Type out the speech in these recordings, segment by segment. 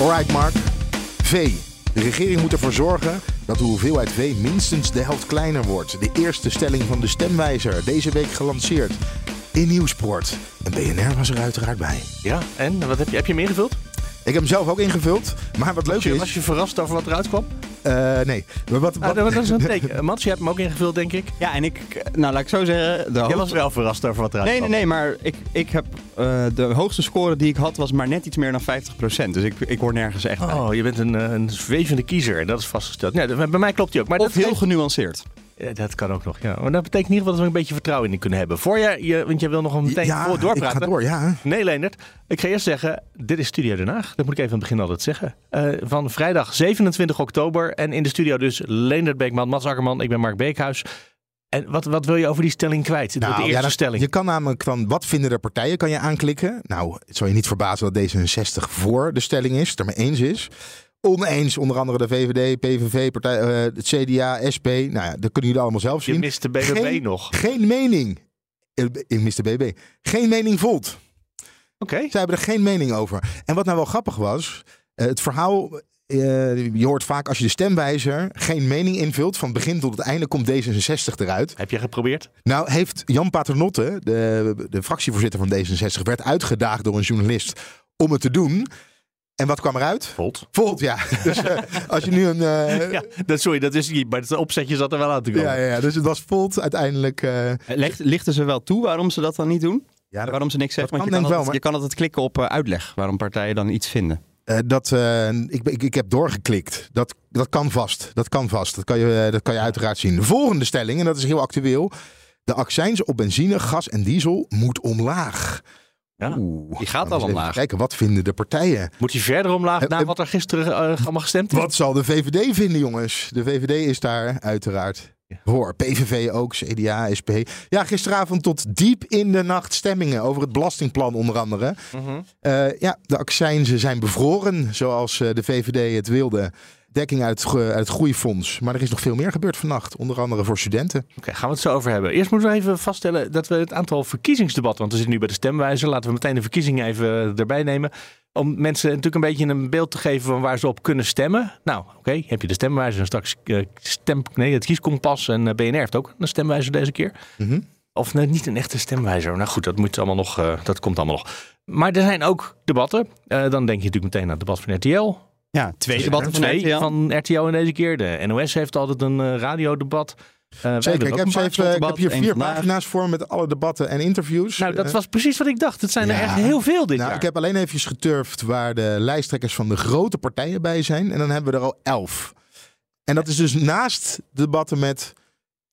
Alright Mark. V. De regering moet ervoor zorgen dat de hoeveelheid vee minstens de helft kleiner wordt. De eerste stelling van de stemwijzer, deze week gelanceerd in Nieuwsport. En BNR was er uiteraard bij. Ja, en wat heb je, heb je hem ingevuld? Ik heb hem zelf ook ingevuld. Maar wat leuk Was je, is... was je verrast over wat eruit kwam? Eh, nee. Maar wat, Ah, wat, dat is een teken. Eh, Mats, je hebt hem ook ingevuld, denk ik. Ja, en ik, nou laat ik zo zeggen, Jij hoogste... was wel verrast over wat eruit Nee, nee, kwam. nee, maar ik, ik heb eh, de hoogste score die ik had was maar net iets meer dan 50%. Dus ik, ik hoor nergens echt bij. Oh, je bent een, een zwevende kiezer. Dat is vastgesteld. Nee, dat- bij mij klopt die ook. Maar Of dat heel genuanceerd. Ja, dat kan ook nog, ja. Maar dat betekent in ieder geval dat we een beetje vertrouwen in kunnen hebben. Voor je, je want jij wil nog een meteen ja, voor ik doorpraten. ga door, ja. Nee, Leendert. Ik ga eerst zeggen, dit is Studio Den Haag. Dat moet ik even aan het begin altijd zeggen. Eh, van vrijdag 27 oktober. En in de studio dus Leendert Beekman, Mats Akkerman. Ik ben Mark Beekhuis. En wat, wat wil je over die stelling kwijt? de eerste Nou, ja, dat- stelling. Je kan namelijk van wat vinden de partijen kan je aanklikken. Nou, het zal je niet verbazen dat D66 voor de stelling is, het er mee eens is. Oneens onder andere de VVD, PVV, partij, eh, het CDA, SP. Nou ja, dat kunnen jullie allemaal zelf je zien. mist de BBB Geen- nog. Geen mening. Eh, Ik mis de BB. Geen mening volt. Oké. Zij hebben er geen mening over. En wat nou wel grappig was, eh, het verhaal. je hoort vaak als je de stemwijzer geen mening invult, van begin tot het einde komt D66 eruit. Heb je geprobeerd? Nou, heeft Jan Paternotte, de, de fractievoorzitter van D66, werd uitgedaagd door een journalist om het te doen. En wat kwam eruit? Volt. Volt, ja. Dus eh, als je nu een. eh, Ja, dat, sorry, dat is niet. Maar het opzetje zat er wel aan te komen. ja, ja, ja, dus het was Volt uiteindelijk. eh, Leg, lichten ze wel toe waarom ze dat dan niet doen? ja, dat, waarom ze niks zeggen? Want je kan altijd, wel, je kan altijd klikken op eh, uitleg waarom partijen dan iets vinden. eh, dat, eh, ik, ik, ik heb doorgeklikt. Dat, dat kan vast. Dat kan vast. Dat kan, je, dat kan je uiteraard zien. De volgende stelling, en dat is heel actueel. De accijns op benzine, gas en diesel moet omlaag. Ja. Oeh, Die gaat al omlaag. Kijken, wat vinden de partijen? Moet je verder omlaag na wat er gisteren eh, allemaal gestemd is? Wat zal de VVD vinden, jongens? De VVD is daar uiteraard voor. PVV ook, CDA, SP. Ja, gisteravond tot diep in de nacht stemmingen over het belastingplan onder andere. Mhm. Eh, ja, de accijnzen zijn bevroren, zoals eh, de VVD het wilde. Dekking uit, uit het groeifonds. Maar er is nog veel meer gebeurd vannacht. Onder andere voor studenten. Oké, gaan we het zo over hebben. Eerst moeten we even vaststellen dat we het aantal verkiezingsdebatten, want we zitten nu bij de stemwijzer, laten we meteen de verkiezingen even erbij nemen. Om mensen natuurlijk een beetje een beeld te geven van waar ze op kunnen stemmen. Nou, oké, heb je de stemwijzer en straks eh, stem, nee, het kieskompas en eh, BNR heeft ook een stemwijzer deze keer. Mhm. Of nee, niet een echte stemwijzer. Nou goed, dat, moet allemaal nog, eh, dat komt allemaal nog. Maar er zijn ook debatten. Eh, dan denk je natuurlijk meteen aan het debat van RTL. Ja, twee debatten van Twee RTL. van RTL in deze keer. De NOS heeft altijd een eh, radiodebat. Eh, wij Zeker, hebben ik ook heb, een even, ik heb hier vier vandaag. pagina's voor met alle debatten en interviews. Nou, dat Eh, was precies wat ik dacht. Het zijn er echt heel veel dit nou, jaar. ik heb alleen even geturfd waar de lijsttrekkers van de grote partijen bij zijn. En dan hebben we er al elf. En dat is dus naast debatten met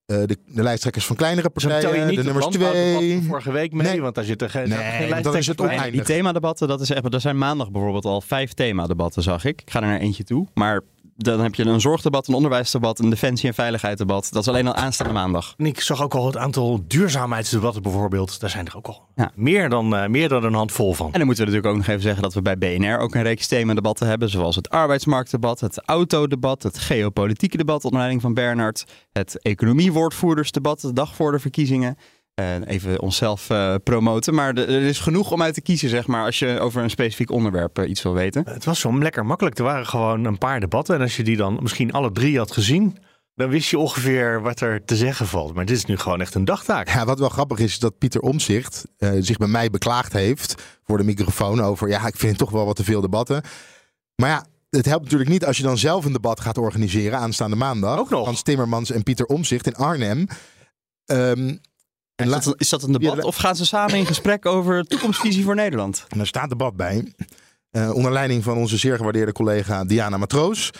eh, de, de lijsttrekkers van kleinere Dus partijen, je niet de nummers twee. van vorige week mee, Nee. want daar zitten geen, Nee, geen dan lijsttrekkers is het bij. oneindig. Die themadebatten, dat is echt, er zijn maandag bijvoorbeeld al vijf themadebatten, zag ik. Ik ga er naar eentje toe. Maar dan heb je een zorgdebat, een onderwijsdebat, een defensie- en veiligheidsdebat. Dat is alleen al aanstaande maandag. En ik zag ook al het aantal duurzaamheidsdebatten bijvoorbeeld. Daar zijn er ook al Ja. meer, dan, eh, meer dan een handvol van. En dan moeten we natuurlijk ook nog even zeggen dat we bij BNR ook een reeks themadebatten hebben. Zoals het arbeidsmarktdebat, het autodebat, het geopolitieke debat onder leiding van Bernard. Het economiewoordvoerdersdebat, de dag voor de verkiezingen. Eh, even onszelf eh, promoten. Maar de- er is genoeg om uit te kiezen, zeg maar, als je over een specifiek onderwerp eh, iets wil weten. Het was zo lekker makkelijk. Er waren gewoon een paar debatten. En als je die dan misschien alle drie had gezien, dan wist je ongeveer wat er te zeggen valt. Maar dit is nu gewoon echt een dagtaak. Ja, wat wel grappig is, is dat Pieter Omzicht zich bij mij beklaagd heeft voor de microfoon over, ja, ik vind het toch wel wat te veel debatten. Maar ja, het helpt natuurlijk niet als je dan zelf een debat gaat organiseren aanstaande maandag. Ook nog. Frans Timmermans en Pieter Omzicht in Arnhem. Ehm, en Is dat, is dat een debat Ja, of gaan ze samen in gesprek over toekomstvisie voor Nederland? en daar staat debat bij. eh, onder leiding van onze zeer gewaardeerde collega Diana Matroos.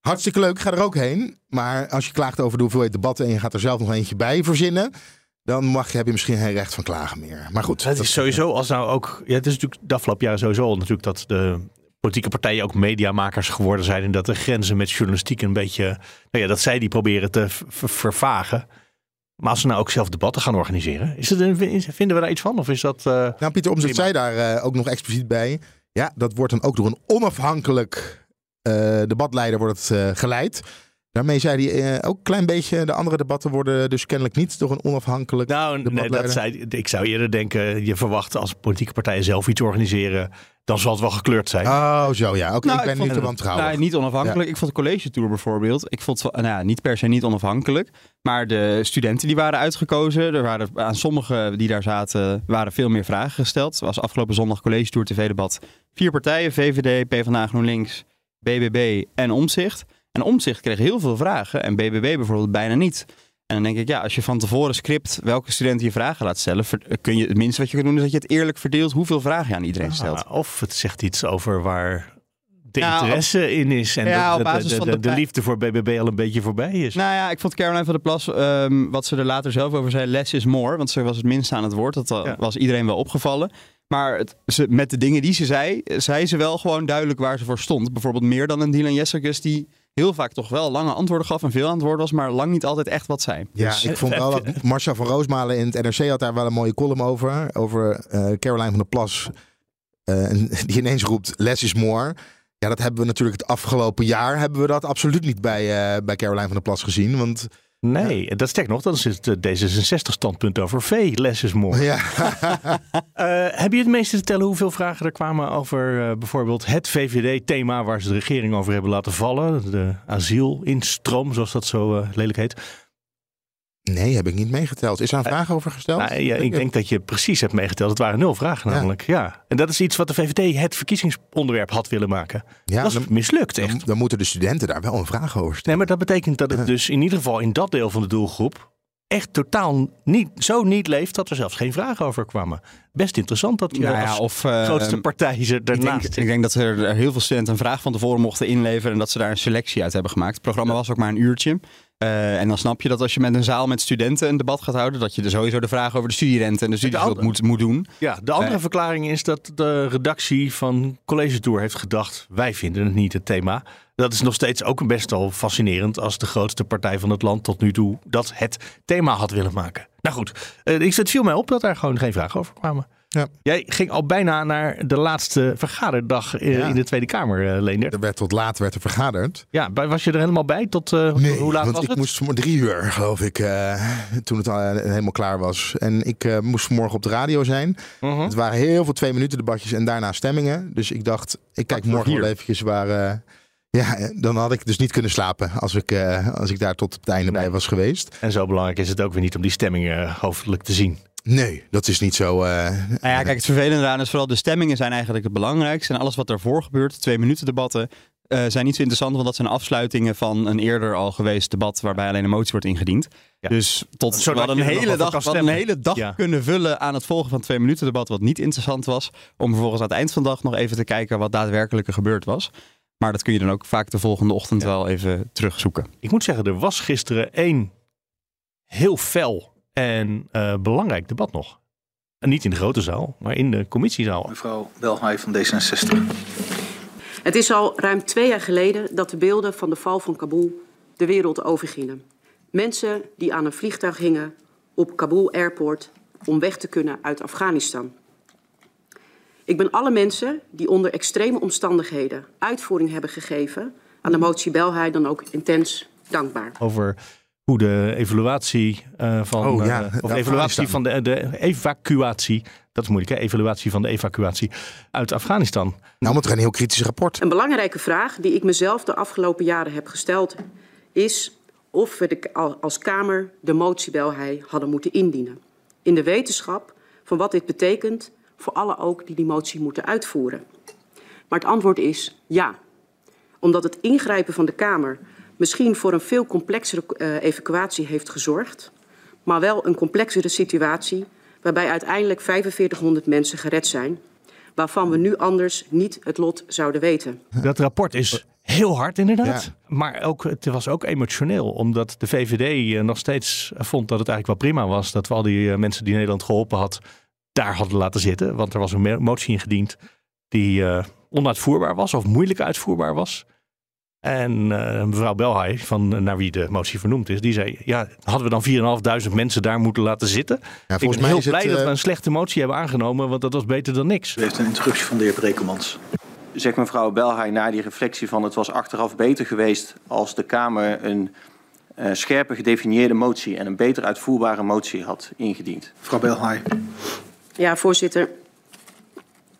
Hartstikke leuk, ga er ook heen. Maar als je klaagt over de hoeveelheid debatten en je gaat er zelf nog eentje bij verzinnen, dan mag je, heb je misschien geen recht van klagen meer. Maar goed, Het dat- is sowieso als nou ook. Ja, het is natuurlijk de afgelopen jaren sowieso al natuurlijk dat de politieke partijen ook mediamakers geworden zijn. En dat de grenzen met journalistiek een beetje. Nou ja, dat zij die proberen te vervagen. Maar als ze nou ook zelf debatten gaan organiseren, is het een, vinden we daar iets van? Of is dat. eh, Nou, Pieter Omtzigt zei daar eh, ook nog expliciet bij. Ja, dat wordt dan ook door een onafhankelijk eh, debatleider wordt het, eh, geleid. Daarmee zei hij eh, ook een klein beetje, de andere debatten worden dus kennelijk niet door een onafhankelijk... nou, nee, dat debatleider. zei, ik zou eerder denken, je verwacht als politieke partijen zelf iets organiseren. dan zal het wel gekleurd zijn. Oh, zo ja. Oké, Nou, ik ben vond niet te wantrouwig. Nou, niet onafhankelijk. Ik vond de college tour bijvoorbeeld. Ik vond nou ja, niet per se niet onafhankelijk. Maar de studenten die waren uitgekozen. Er waren aan sommigen die daar zaten, waren veel meer vragen gesteld. Het was afgelopen zondag college tour tv-debat. Vier partijen, VVD, PvdA, GroenLinks, BBB en Omzicht. En Omzicht kreeg heel veel vragen en BBB bijvoorbeeld bijna niet. En dan denk ik, ja, als je van tevoren script welke studenten je vragen laat stellen, kun je het minste wat je kunt doen is dat je het eerlijk verdeelt hoeveel vragen je aan iedereen stelt. Ah, of het zegt iets over waar de op- interesse in is. En Ja, de, van de, de de liefde voor BBB al een beetje voorbij is. Nou ja, ik vond Caroline van der Plas, ehm, wat ze er later zelf over zei, less is more. Want ze was het minst aan het woord. Dat Ja. was iedereen wel opgevallen. Maar het, ze, met de dingen die ze zei, zei ze wel gewoon duidelijk waar ze voor stond. Bijvoorbeeld meer dan een Dylan Jessicus die heel vaak toch wel lange antwoorden gaf en veel antwoord was, maar lang niet altijd echt wat zei. Ja, Dus- ik vond wel dat Marcia van Roosmalen in het NRC had daar wel een mooie column over. Over eh Caroline van der Plas. eh, die ineens roept, less is more. Ja, dat hebben we natuurlijk het afgelopen jaar hebben we dat absoluut niet bij, eh, bij Caroline van der Plas gezien. Want Nee, dat sterk nog, dat is het eh, D66-standpunt over V. Less is more. ja, Eh, heb je het meeste te tellen hoeveel vragen er kwamen over eh, bijvoorbeeld het VVD-thema waar ze de regering over hebben laten vallen? De asielinstroom, zoals dat zo eh, lelijk heet. Nee, heb ik niet meegeteld. Is er een vraag over gesteld? Nou, ja, ik denk dat je precies hebt meegeteld. Het waren nul vragen namelijk. Ja. En dat is iets wat de VVD het verkiezingsonderwerp had willen maken. ja, dat is dan, mislukt echt. dan, dan moeten de studenten daar wel een vraag over stellen. Nee, maar dat betekent dat het dus in ieder geval in dat deel van de doelgroep echt totaal niet, zo niet leeft dat er zelfs geen vragen over kwamen. Best interessant dat je Nou ja, als of, eh, grootste partij ze Ik denk, daarnaast ik denk dat er er heel veel studenten een vraag van tevoren mochten inleveren en dat ze daar een selectie uit hebben gemaakt. Het programma was ook maar een uurtje. Eh, en dan snap je dat als je met een zaal met studenten een debat gaat houden, dat je er sowieso de vraag over de studierente en de studieschuld moet, moet doen. Ja, de andere Nee. verklaring is dat de redactie van College Tour heeft gedacht: wij vinden het niet het thema. Dat is nog steeds ook best wel fascinerend als de grootste partij van het land tot nu toe dat het thema had willen maken. Nou goed, eh, ik- het viel mij op dat daar gewoon geen vragen over kwamen. Ja. Jij ging al bijna naar de laatste vergaderdag eh, Ja. in de Tweede Kamer, eh Leendert. Er werd tot laat werd er vergaderd. Ja, was je er helemaal bij? Tot, eh, hoe laat want was ik het? moest drie uur, geloof ik, toen het al helemaal klaar was. En ik moest vanmorgen op de radio zijn. Mhm. Het waren heel veel twee minuten debatjes en daarna stemmingen. Dus ik dacht, ik kijk morgen wel eventjes waar... ja, dan had ik dus niet kunnen slapen als ik, als ik daar tot het einde bij was geweest. En zo belangrijk is het ook weer niet om die stemmingen hoofdelijk te zien. Nee, dat is niet zo... eh, Nou ja, kijk, het vervelende eraan is vooral de stemmingen zijn eigenlijk het belangrijkste. En alles wat daarvoor gebeurt, twee minuten debatten, eh, zijn niet zo interessant. Want dat zijn afsluitingen van een eerder al geweest debat waarbij alleen een motie wordt ingediend. Ja. Dus tot we hadden een hele dag, kan we hadden een hele dag Ja. kunnen vullen aan het volgen van twee minuten debat wat niet interessant was. Om vervolgens aan het eind van de dag nog even te kijken wat daadwerkelijk er gebeurd was. Maar dat kun je dan ook vaak de volgende ochtend Ja. wel even terugzoeken. Ik moet zeggen, er was gisteren één heel fel en eh, belangrijk debat nog. En niet in de grote zaal, maar in de commissiezaal. Mevrouw Belhaai van D66. Het is al ruim twee jaar geleden dat de beelden van de val van Kabul de wereld overgingen. Mensen die aan een vliegtuig hingen op Kabul Airport om weg te kunnen uit Afghanistan. Ik ben alle mensen die onder extreme omstandigheden uitvoering hebben gegeven aan de motie Belhaai dan ook intens dankbaar. Over hoe de evaluatie eh, van. Oh, eh, of evaluatie van de, de evacuatie. Dat is moeilijk, hè? Evaluatie van de evacuatie uit Afghanistan. nou, met er een heel kritisch rapport. Een belangrijke vraag die ik mezelf de afgelopen jaren heb gesteld is of we de, als Kamer de motie Belhei hadden moeten indienen. In de wetenschap van wat dit betekent voor alle ook die die motie moeten uitvoeren. Maar het antwoord is ja. Omdat het ingrijpen van de Kamer misschien voor een veel complexere uh, evacuatie heeft gezorgd, maar wel een complexere situatie waarbij uiteindelijk 4500 mensen gered zijn, waarvan we nu anders niet het lot zouden weten. Dat rapport is heel hard inderdaad. Ja. Maar ook, het was ook emotioneel. Omdat de VVD eh, nog steeds vond dat het eigenlijk wel prima was. Dat we al die eh, mensen die Nederland geholpen had, daar hadden laten zitten. Want er was een motie ingediend die uh, onuitvoerbaar was. Of moeilijk uitvoerbaar was. En uh, mevrouw Belhaai, van, naar wie de motie vernoemd is, die zei... ja, hadden we dan 4.500 mensen daar moeten laten zitten? Ja, Ik ben mij heel is het, blij dat eh, we een slechte motie hebben aangenomen, want dat was beter dan niks. U heeft een interruptie van de heer Brekelmans. Zegt mevrouw Belhaai na die reflectie van het was achteraf beter geweest als de Kamer een uh, scherper gedefinieerde motie en een beter uitvoerbare motie had ingediend. Mevrouw Belhaai. Ja, voorzitter.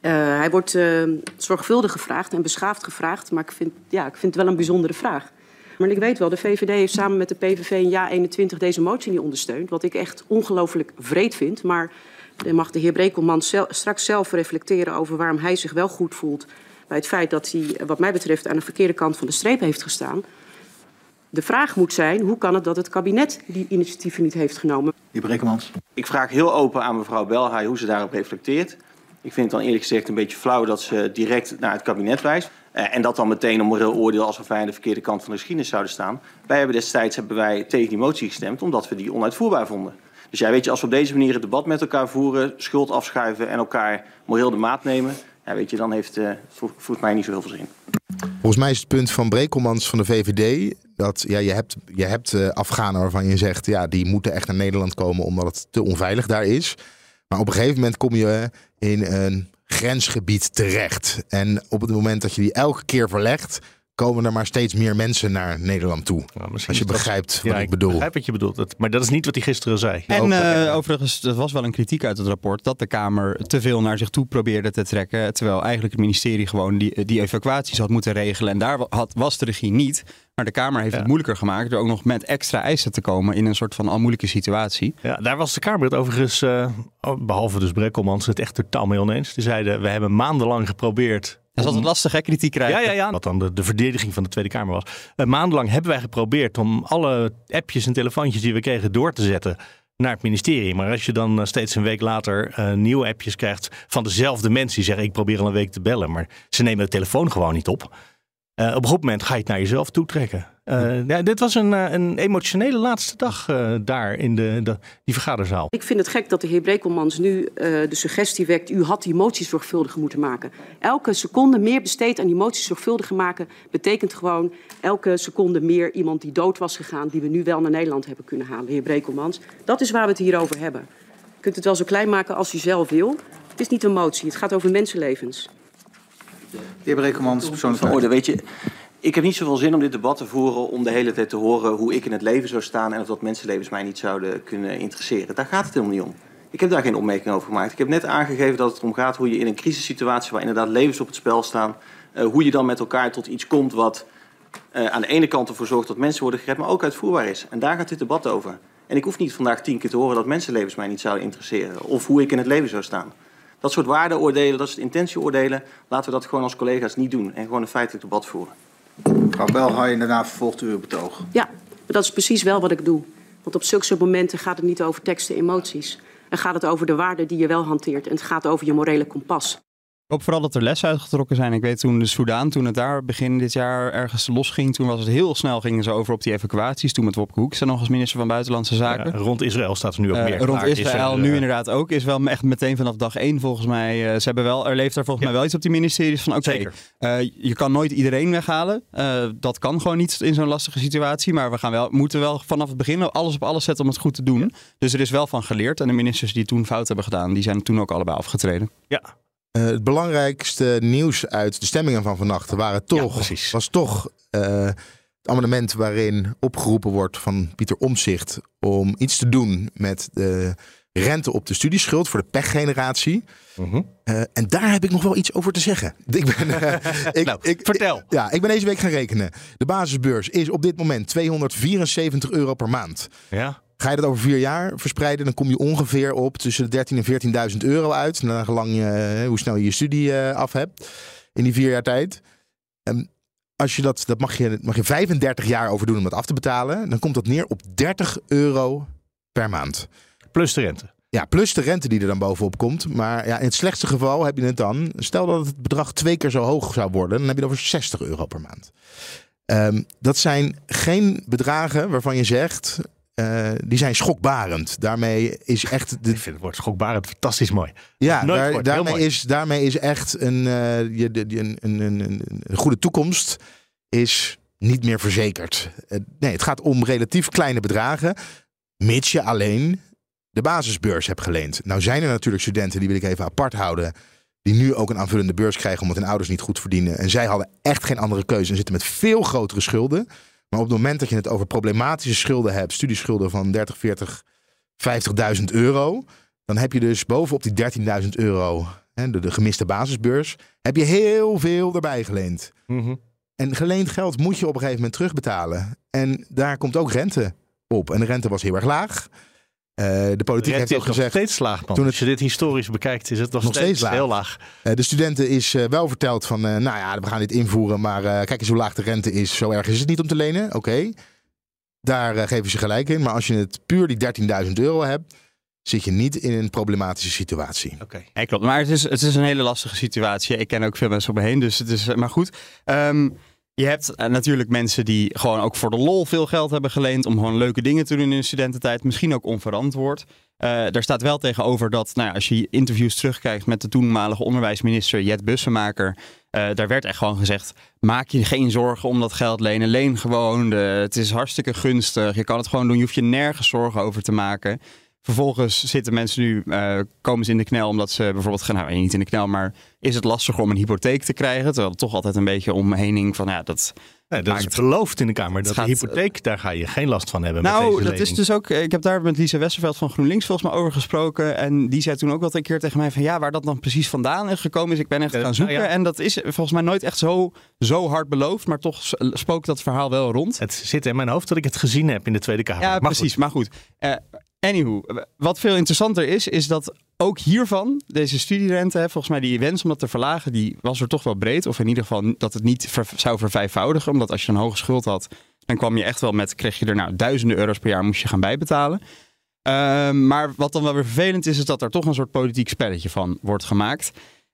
Uh, hij wordt uh, zorgvuldig gevraagd en beschaafd gevraagd, maar ik vind, ja, ik vind het wel een bijzondere vraag. Maar ik weet wel, de VVD heeft samen met de PVV in jaar 21 deze motie niet ondersteund. Wat ik echt ongelooflijk vreed vind. Maar dan mag de heer Brekelman zel, straks zelf reflecteren over waarom hij zich wel goed voelt bij het feit dat hij, wat mij betreft, aan de verkeerde kant van de streep heeft gestaan. De vraag moet zijn, hoe kan het dat het kabinet die initiatieven niet heeft genomen? Heer Brekelmans. Ik vraag heel open aan mevrouw Belhaai hoe ze daarop reflecteert. Ik vind het dan eerlijk gezegd een beetje flauw dat ze direct naar het kabinet wijst. Uh, en dat dan meteen een moreel oordeel alsof wij aan de verkeerde kant van de geschiedenis zouden staan. Wij hebben destijds hebben wij tegen die motie gestemd omdat we die onuitvoerbaar vonden. Dus ja, weet je, als we op deze manier het debat met elkaar voeren, schuld afschuiven en elkaar moreel de maat nemen, ja, weet je, dan heeft, uh, mij niet zo heel veel zin. Volgens mij is het punt van Brekelmans van de VVD dat ja, je hebt, je hebt uh, Afghanen waarvan je zegt, ja, die moeten echt naar Nederland komen omdat het te onveilig daar is. Maar op een gegeven moment kom je in een grensgebied terecht. En op het moment dat je die elke keer verlegt, komen er maar steeds meer mensen naar Nederland toe. Nou, als je begrijpt wat ja, ik bedoel. Ik begrijp wat je bedoelt. Maar dat is niet wat hij gisteren zei. En uh, overigens, er was wel een kritiek uit het rapport dat de Kamer te veel naar zich toe probeerde te trekken. Terwijl eigenlijk het ministerie gewoon die, die evacuaties had moeten regelen. En daar had, was de regie niet. Maar de Kamer heeft ja. het moeilijker gemaakt door ook nog met extra eisen te komen in een soort van al moeilijke situatie. Ja, daar was de Kamer het overigens, uh, behalve dus Brekkelmans, het echt totaal mee oneens. Die zeiden, we hebben maandenlang geprobeerd dat is altijd lastig, hè, kritiek krijgen. Ja, ja, ja. Wat dan de, de verdediging van de Tweede Kamer was. Uh, maandenlang hebben wij geprobeerd om alle appjes en telefoontjes die we kregen door te zetten naar het ministerie. Maar als je dan uh, steeds een week later uh, nieuwe appjes krijgt van dezelfde mensen die zeggen: Ik probeer al een week te bellen, maar ze nemen de telefoon gewoon niet op. op een goed moment ga je het naar jezelf toetrekken. Uh, ja, dit was een, een emotionele laatste dag uh, daar in de, de, die vergaderzaal. Ik vind het gek dat de heer Brekelmans nu uh, de suggestie wekt... u had die motie zorgvuldiger moeten maken. Elke seconde meer besteed aan die motie zorgvuldiger maken... betekent gewoon elke seconde meer iemand die dood was gegaan... die we nu wel naar Nederland hebben kunnen halen, heer Brekelmans. Dat is waar we het hier over hebben. Je kunt het wel zo klein maken als u zelf wil. Het is niet een motie, het gaat over mensenlevens. De heer Brekelmans, persoonlijk van orde. Weet je, ik heb niet zoveel zin om dit debat te voeren om de hele tijd te horen hoe ik in het leven zou staan en of dat mensenlevens mij niet zouden kunnen interesseren. Daar gaat het helemaal niet om. Ik heb daar geen opmerking over gemaakt. Ik heb net aangegeven dat het erom gaat hoe je in een crisissituatie waar inderdaad levens op het spel staan, uh, hoe je dan met elkaar tot iets komt wat uh, aan de ene kant ervoor zorgt dat mensen worden gered, maar ook uitvoerbaar is. En daar gaat dit debat over. En ik hoef niet vandaag tien keer te horen dat mensenlevens mij niet zouden interesseren of hoe ik in het leven zou staan. Dat soort waardeoordelen, dat soort intentieoordelen, laten we dat gewoon als collega's niet doen en gewoon een feitelijk debat voeren. Mevrouw Belhaai, daarna vervolgt u uw betoog. Ja, maar dat is precies wel wat ik doe. Want op zulke momenten gaat het niet over teksten en emoties. Dan gaat het over de waarden die je wel hanteert. En het gaat over je morele kompas. Ik hoop vooral dat er lessen uitgetrokken zijn. Ik weet toen de Soudaan, toen het daar begin dit jaar ergens losging, toen was het heel snel, gingen ze over op die evacuaties. Toen met Wopke Hoekstra nog als minister van Buitenlandse Zaken. Ja, rond Israël staat er nu ook uh, meer. Rond Israël nu uh, inderdaad ook. Is wel echt meteen vanaf dag één volgens mij. Uh, ze hebben wel, er leeft daar volgens ja. mij wel iets op die ministeries van oké, okay, je kan nooit iedereen weghalen. dat kan gewoon niet in zo'n lastige situatie. Maar we gaan wel, moeten wel vanaf het begin alles op alles zetten om het goed te doen. Ja. Dus er is wel van geleerd. En de ministers die toen fout hebben gedaan, die zijn toen ook allebei afgetreden. Ja, uh, het belangrijkste nieuws uit de stemmingen van vannacht waren toch, ja, was toch uh, het amendement waarin opgeroepen wordt van Pieter Omzicht om iets te doen met de rente op de studieschuld voor de pechgeneratie. Uh -huh. en daar heb ik nog wel iets over te zeggen. Ik ben, ik, nou, ik, vertel. Ik, ja, ik ben deze week gaan rekenen. De basisbeurs is op dit moment 274 euro per maand. Ja. Ga je dat over vier jaar verspreiden, dan kom je ongeveer op tussen de 13.000 en 14.000 euro uit. Naar je, hoe snel je je studie uh, af hebt in die vier jaar tijd. En als je dat, dat mag je, mag je 35 jaar over doen om dat af te betalen. Dan komt dat neer op 30 euro per maand. Plus de rente. Ja, plus de rente die er dan bovenop komt. Maar ja, in het slechtste geval heb je het dan. Stel dat het bedrag twee keer zo hoog zou worden, dan heb je het over 60 euro per maand. Um, dat zijn geen bedragen waarvan je zegt. Uh, die zijn schokbarend. Daarmee is echt. De... Ik vind het woord schokbarend fantastisch mooi. Ja, daar, daarmee, is, daarmee is echt een, uh, je, de, een, een, een, een, goede toekomst is niet meer verzekerd. Uh, nee, het gaat om relatief kleine bedragen, mits je alleen de basisbeurs hebt geleend. Nou zijn er natuurlijk studenten, die wil ik even apart houden, die nu ook een aanvullende beurs krijgen omdat hun ouders niet goed verdienen. En zij hadden echt geen andere keuze en zitten met veel grotere schulden. Maar op het moment dat je het over problematische schulden hebt, studieschulden van 30, 40, 50.000 euro, dan heb je dus bovenop die 13.000 euro hè, de, de gemiste basisbeurs, heb je heel veel erbij geleend. Mhm. En geleend geld moet je op een gegeven moment terugbetalen. En daar komt ook rente op. En de rente was heel erg laag. Eh, de politiek heeft is ook nog gezegd. steeds laag, man. toen het- Als je dit historisch bekijkt, is het nog, Nog steeds, heel laag. eh, de studenten is eh, wel verteld van, eh, nou ja, we gaan dit invoeren, maar eh, kijk eens hoe laag de rente is. Zo erg is het niet om te lenen. Oké, daar geven ze gelijk in. Maar als je het puur die 13.000 euro hebt, zit je niet in een problematische situatie. Oké. Ja, klopt. Maar het is, het is een hele lastige situatie. Ik ken ook veel mensen om me heen, dus het is maar goed. Ehm, je hebt eh, natuurlijk mensen die gewoon ook voor de lol veel geld hebben geleend om gewoon leuke dingen te doen in hun studententijd. Misschien ook onverantwoord. Eh daar staat wel tegenover dat, nou ja, als je interviews terugkijkt met de toenmalige onderwijsminister Jet Bussemaker, eh, daar werd echt gewoon gezegd: maak je geen zorgen om dat geld lenen. Leen gewoon. Het is hartstikke gunstig. Je kan het gewoon doen. Je hoeft je nergens zorgen over te maken. Vervolgens zitten mensen nu, eh, komen ze in de knel omdat ze bijvoorbeeld gaan, nou niet in de knel, maar is het lastiger om een hypotheek te krijgen? Terwijl het toch altijd een beetje omheen hing van, ja, dat... Nee, dat Maar is beloofd in de Kamer. Dat gaat- de hypotheek, daar ga je geen last van hebben. met Nou, deze dat is dus ook, ik heb daar met Lisa Westerveld van GroenLinks volgens mij over gesproken. En die zei toen ook wel een keer tegen mij van, ja, waar dat dan precies vandaan is gekomen is, ik ben echt Eh, gaan nou zoeken. ja. En dat is volgens mij nooit echt zo, zo hard beloofd, maar toch spookt dat verhaal wel rond. Het zit in mijn hoofd dat ik het gezien heb in de Tweede Kamer. Ja, Maar goed. precies. Maar goed. Eh anywho, wat veel interessanter is, is dat ook hiervan, deze studierente, volgens mij die wens om dat te verlagen, die was er toch wel breed. Of in ieder geval dat het niet zou vervijfvoudigen. Omdat als je een hoge schuld had, dan kwam je echt wel met, kreeg je er nou duizenden euro's per jaar moest je gaan bijbetalen. Ehm, maar wat dan wel weer vervelend is, is dat er toch een soort politiek spelletje van wordt gemaakt.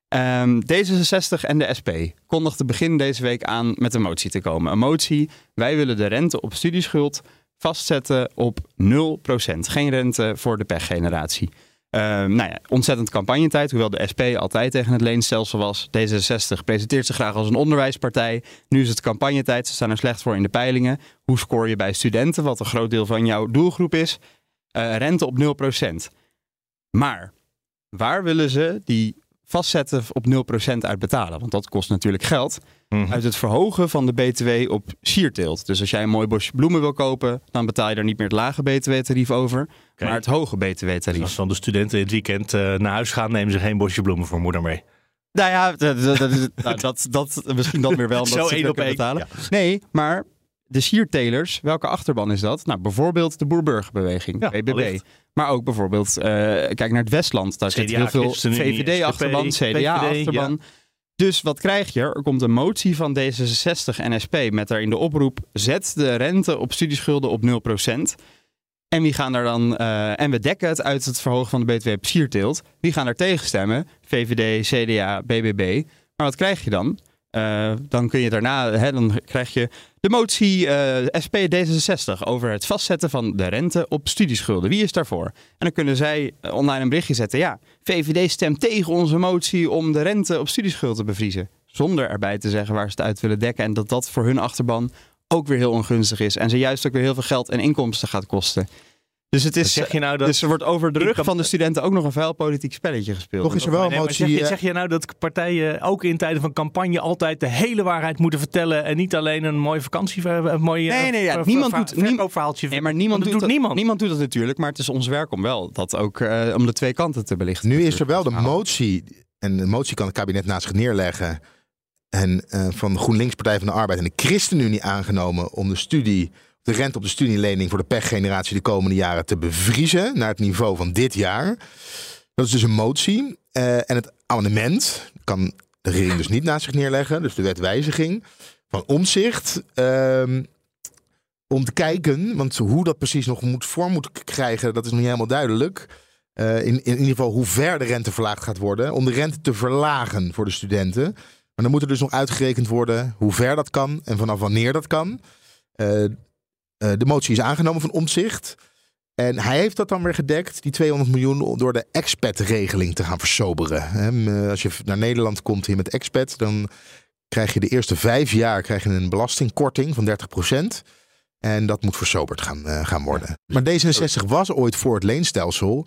Ehm, D66 en de SP kondigden begin deze week aan met een motie te komen. Een motie, wij willen de rente op studieschuld vastzetten op 0%. Geen rente voor de pechgeneratie. Ehm nou ja, ontzettend campagnetijd, hoewel de SP altijd tegen het leenstelsel was. D66 presenteert zich graag als een onderwijspartij. Nu is het campagnetijd, ze staan er slecht voor in de peilingen. Hoe scoor je bij studenten, wat een groot deel van jouw doelgroep is? Eh, rente op 0%. Maar waar willen ze die vastzetten op 0% uit betalen? Want dat kost natuurlijk geld Mhm. uit het verhogen van de BTW op sierteelt. Dus als jij een mooi bosje bloemen wil kopen, dan betaal je daar niet meer het lage BTW-tarief over, maar het hoge Dus BTW-tarief. als dan de studenten dit weekend eh, naar huis gaan, nemen ze geen bosje bloemen voor moeder mee. Nou ja, dat, dat, dat, dat, misschien dat weer wel. Zo ze één het op één. betalen. Nee, maar de siertelers, welke achterban is dat? Nou, bijvoorbeeld de Boerburgerbeweging, Ja, BBB. Maar ook bijvoorbeeld, eh, kijk naar het Westland. Daar zit heel veel VVD-achterban, CDA-achterban. Dus wat krijg je? Er komt een motie van D66 en SP met daarin de oproep: zet de rente op studieschulden op 0%. En wie gaan daar dan, eh, en we dekken het uit het verhogen van de BTW op sierteelt. Wie gaan daar tegen stemmen? VVD, CDA, BBB. Maar wat krijg je dan? Eh, dan kun je daarna, hè, dan krijg je de motie eh, SP D66 over het vastzetten van de rente op studieschulden. Wie is daarvoor? En dan kunnen zij eh, online een berichtje zetten. Ja, VVD stemt tegen onze motie om de rente op studieschuld te bevriezen. Zonder erbij te zeggen waar ze het uit willen dekken. En dat dat voor hun achterban ook weer heel ongunstig is. En ze juist ook weer heel veel geld en inkomsten gaat kosten. Dus het is. zeg je nou dat... Dus er wordt over de rug kan- van de studenten ook nog een vuil politiek spelletje gespeeld. Toch is er wel een Nee, motie. zeg, je, eh, zeg je nou dat partijen ook in tijden van campagne altijd de hele waarheid moeten vertellen en niet alleen een mooie vakantie, een mooie Nee, nee, ja, ver- niemand doet- verkoopverhaaltje. Nee, maar niemand doet, dat doet niemand. doet dat natuurlijk, maar het is ons werk om wel dat ook eh, om de twee kanten te belichten. Nu is er wel de motie. En de motie kan het kabinet naast zich neerleggen. En eh, van de GroenLinks Partij van de Arbeid en de ChristenUnie aangenomen om de studie, de rente op de studielening voor de pechgeneratie de komende jaren te bevriezen naar het niveau van dit jaar. Dat is dus een motie. Eh, en het amendement kan de regering dus niet naast zich neerleggen. Dus de wetwijziging van omzicht. ehm, om te kijken, want hoe dat precies nog moet vorm moet krijgen, dat is nog niet helemaal duidelijk. Eh, in, in, ieder geval hoe ver de rente verlaagd gaat worden. Om de rente te verlagen voor de studenten. Maar dan moet er dus nog uitgerekend worden hoe ver dat kan en vanaf wanneer dat kan. Eh, de motie is aangenomen van omzicht. En hij heeft dat dan weer gedekt, die 200 miljoen, door de expat-regeling te gaan versoberen. Eh, Als je naar Nederland komt hier met expat, dan krijg je de eerste vijf jaar krijg je een belastingkorting van 30% En dat moet versoberd gaan, eh, gaan worden. Maar D66 was ooit voor het leenstelsel.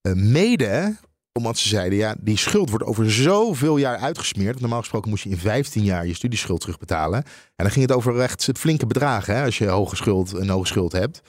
eh, mede omdat ze zeiden, ja, die schuld wordt over zoveel jaar uitgesmeerd. Want Normaal gesproken moest je in 15 jaar je studieschuld terugbetalen. En dan ging het over echt flinke bedragen. Hè? Als je hoge schuld, een hoge schuld hebt.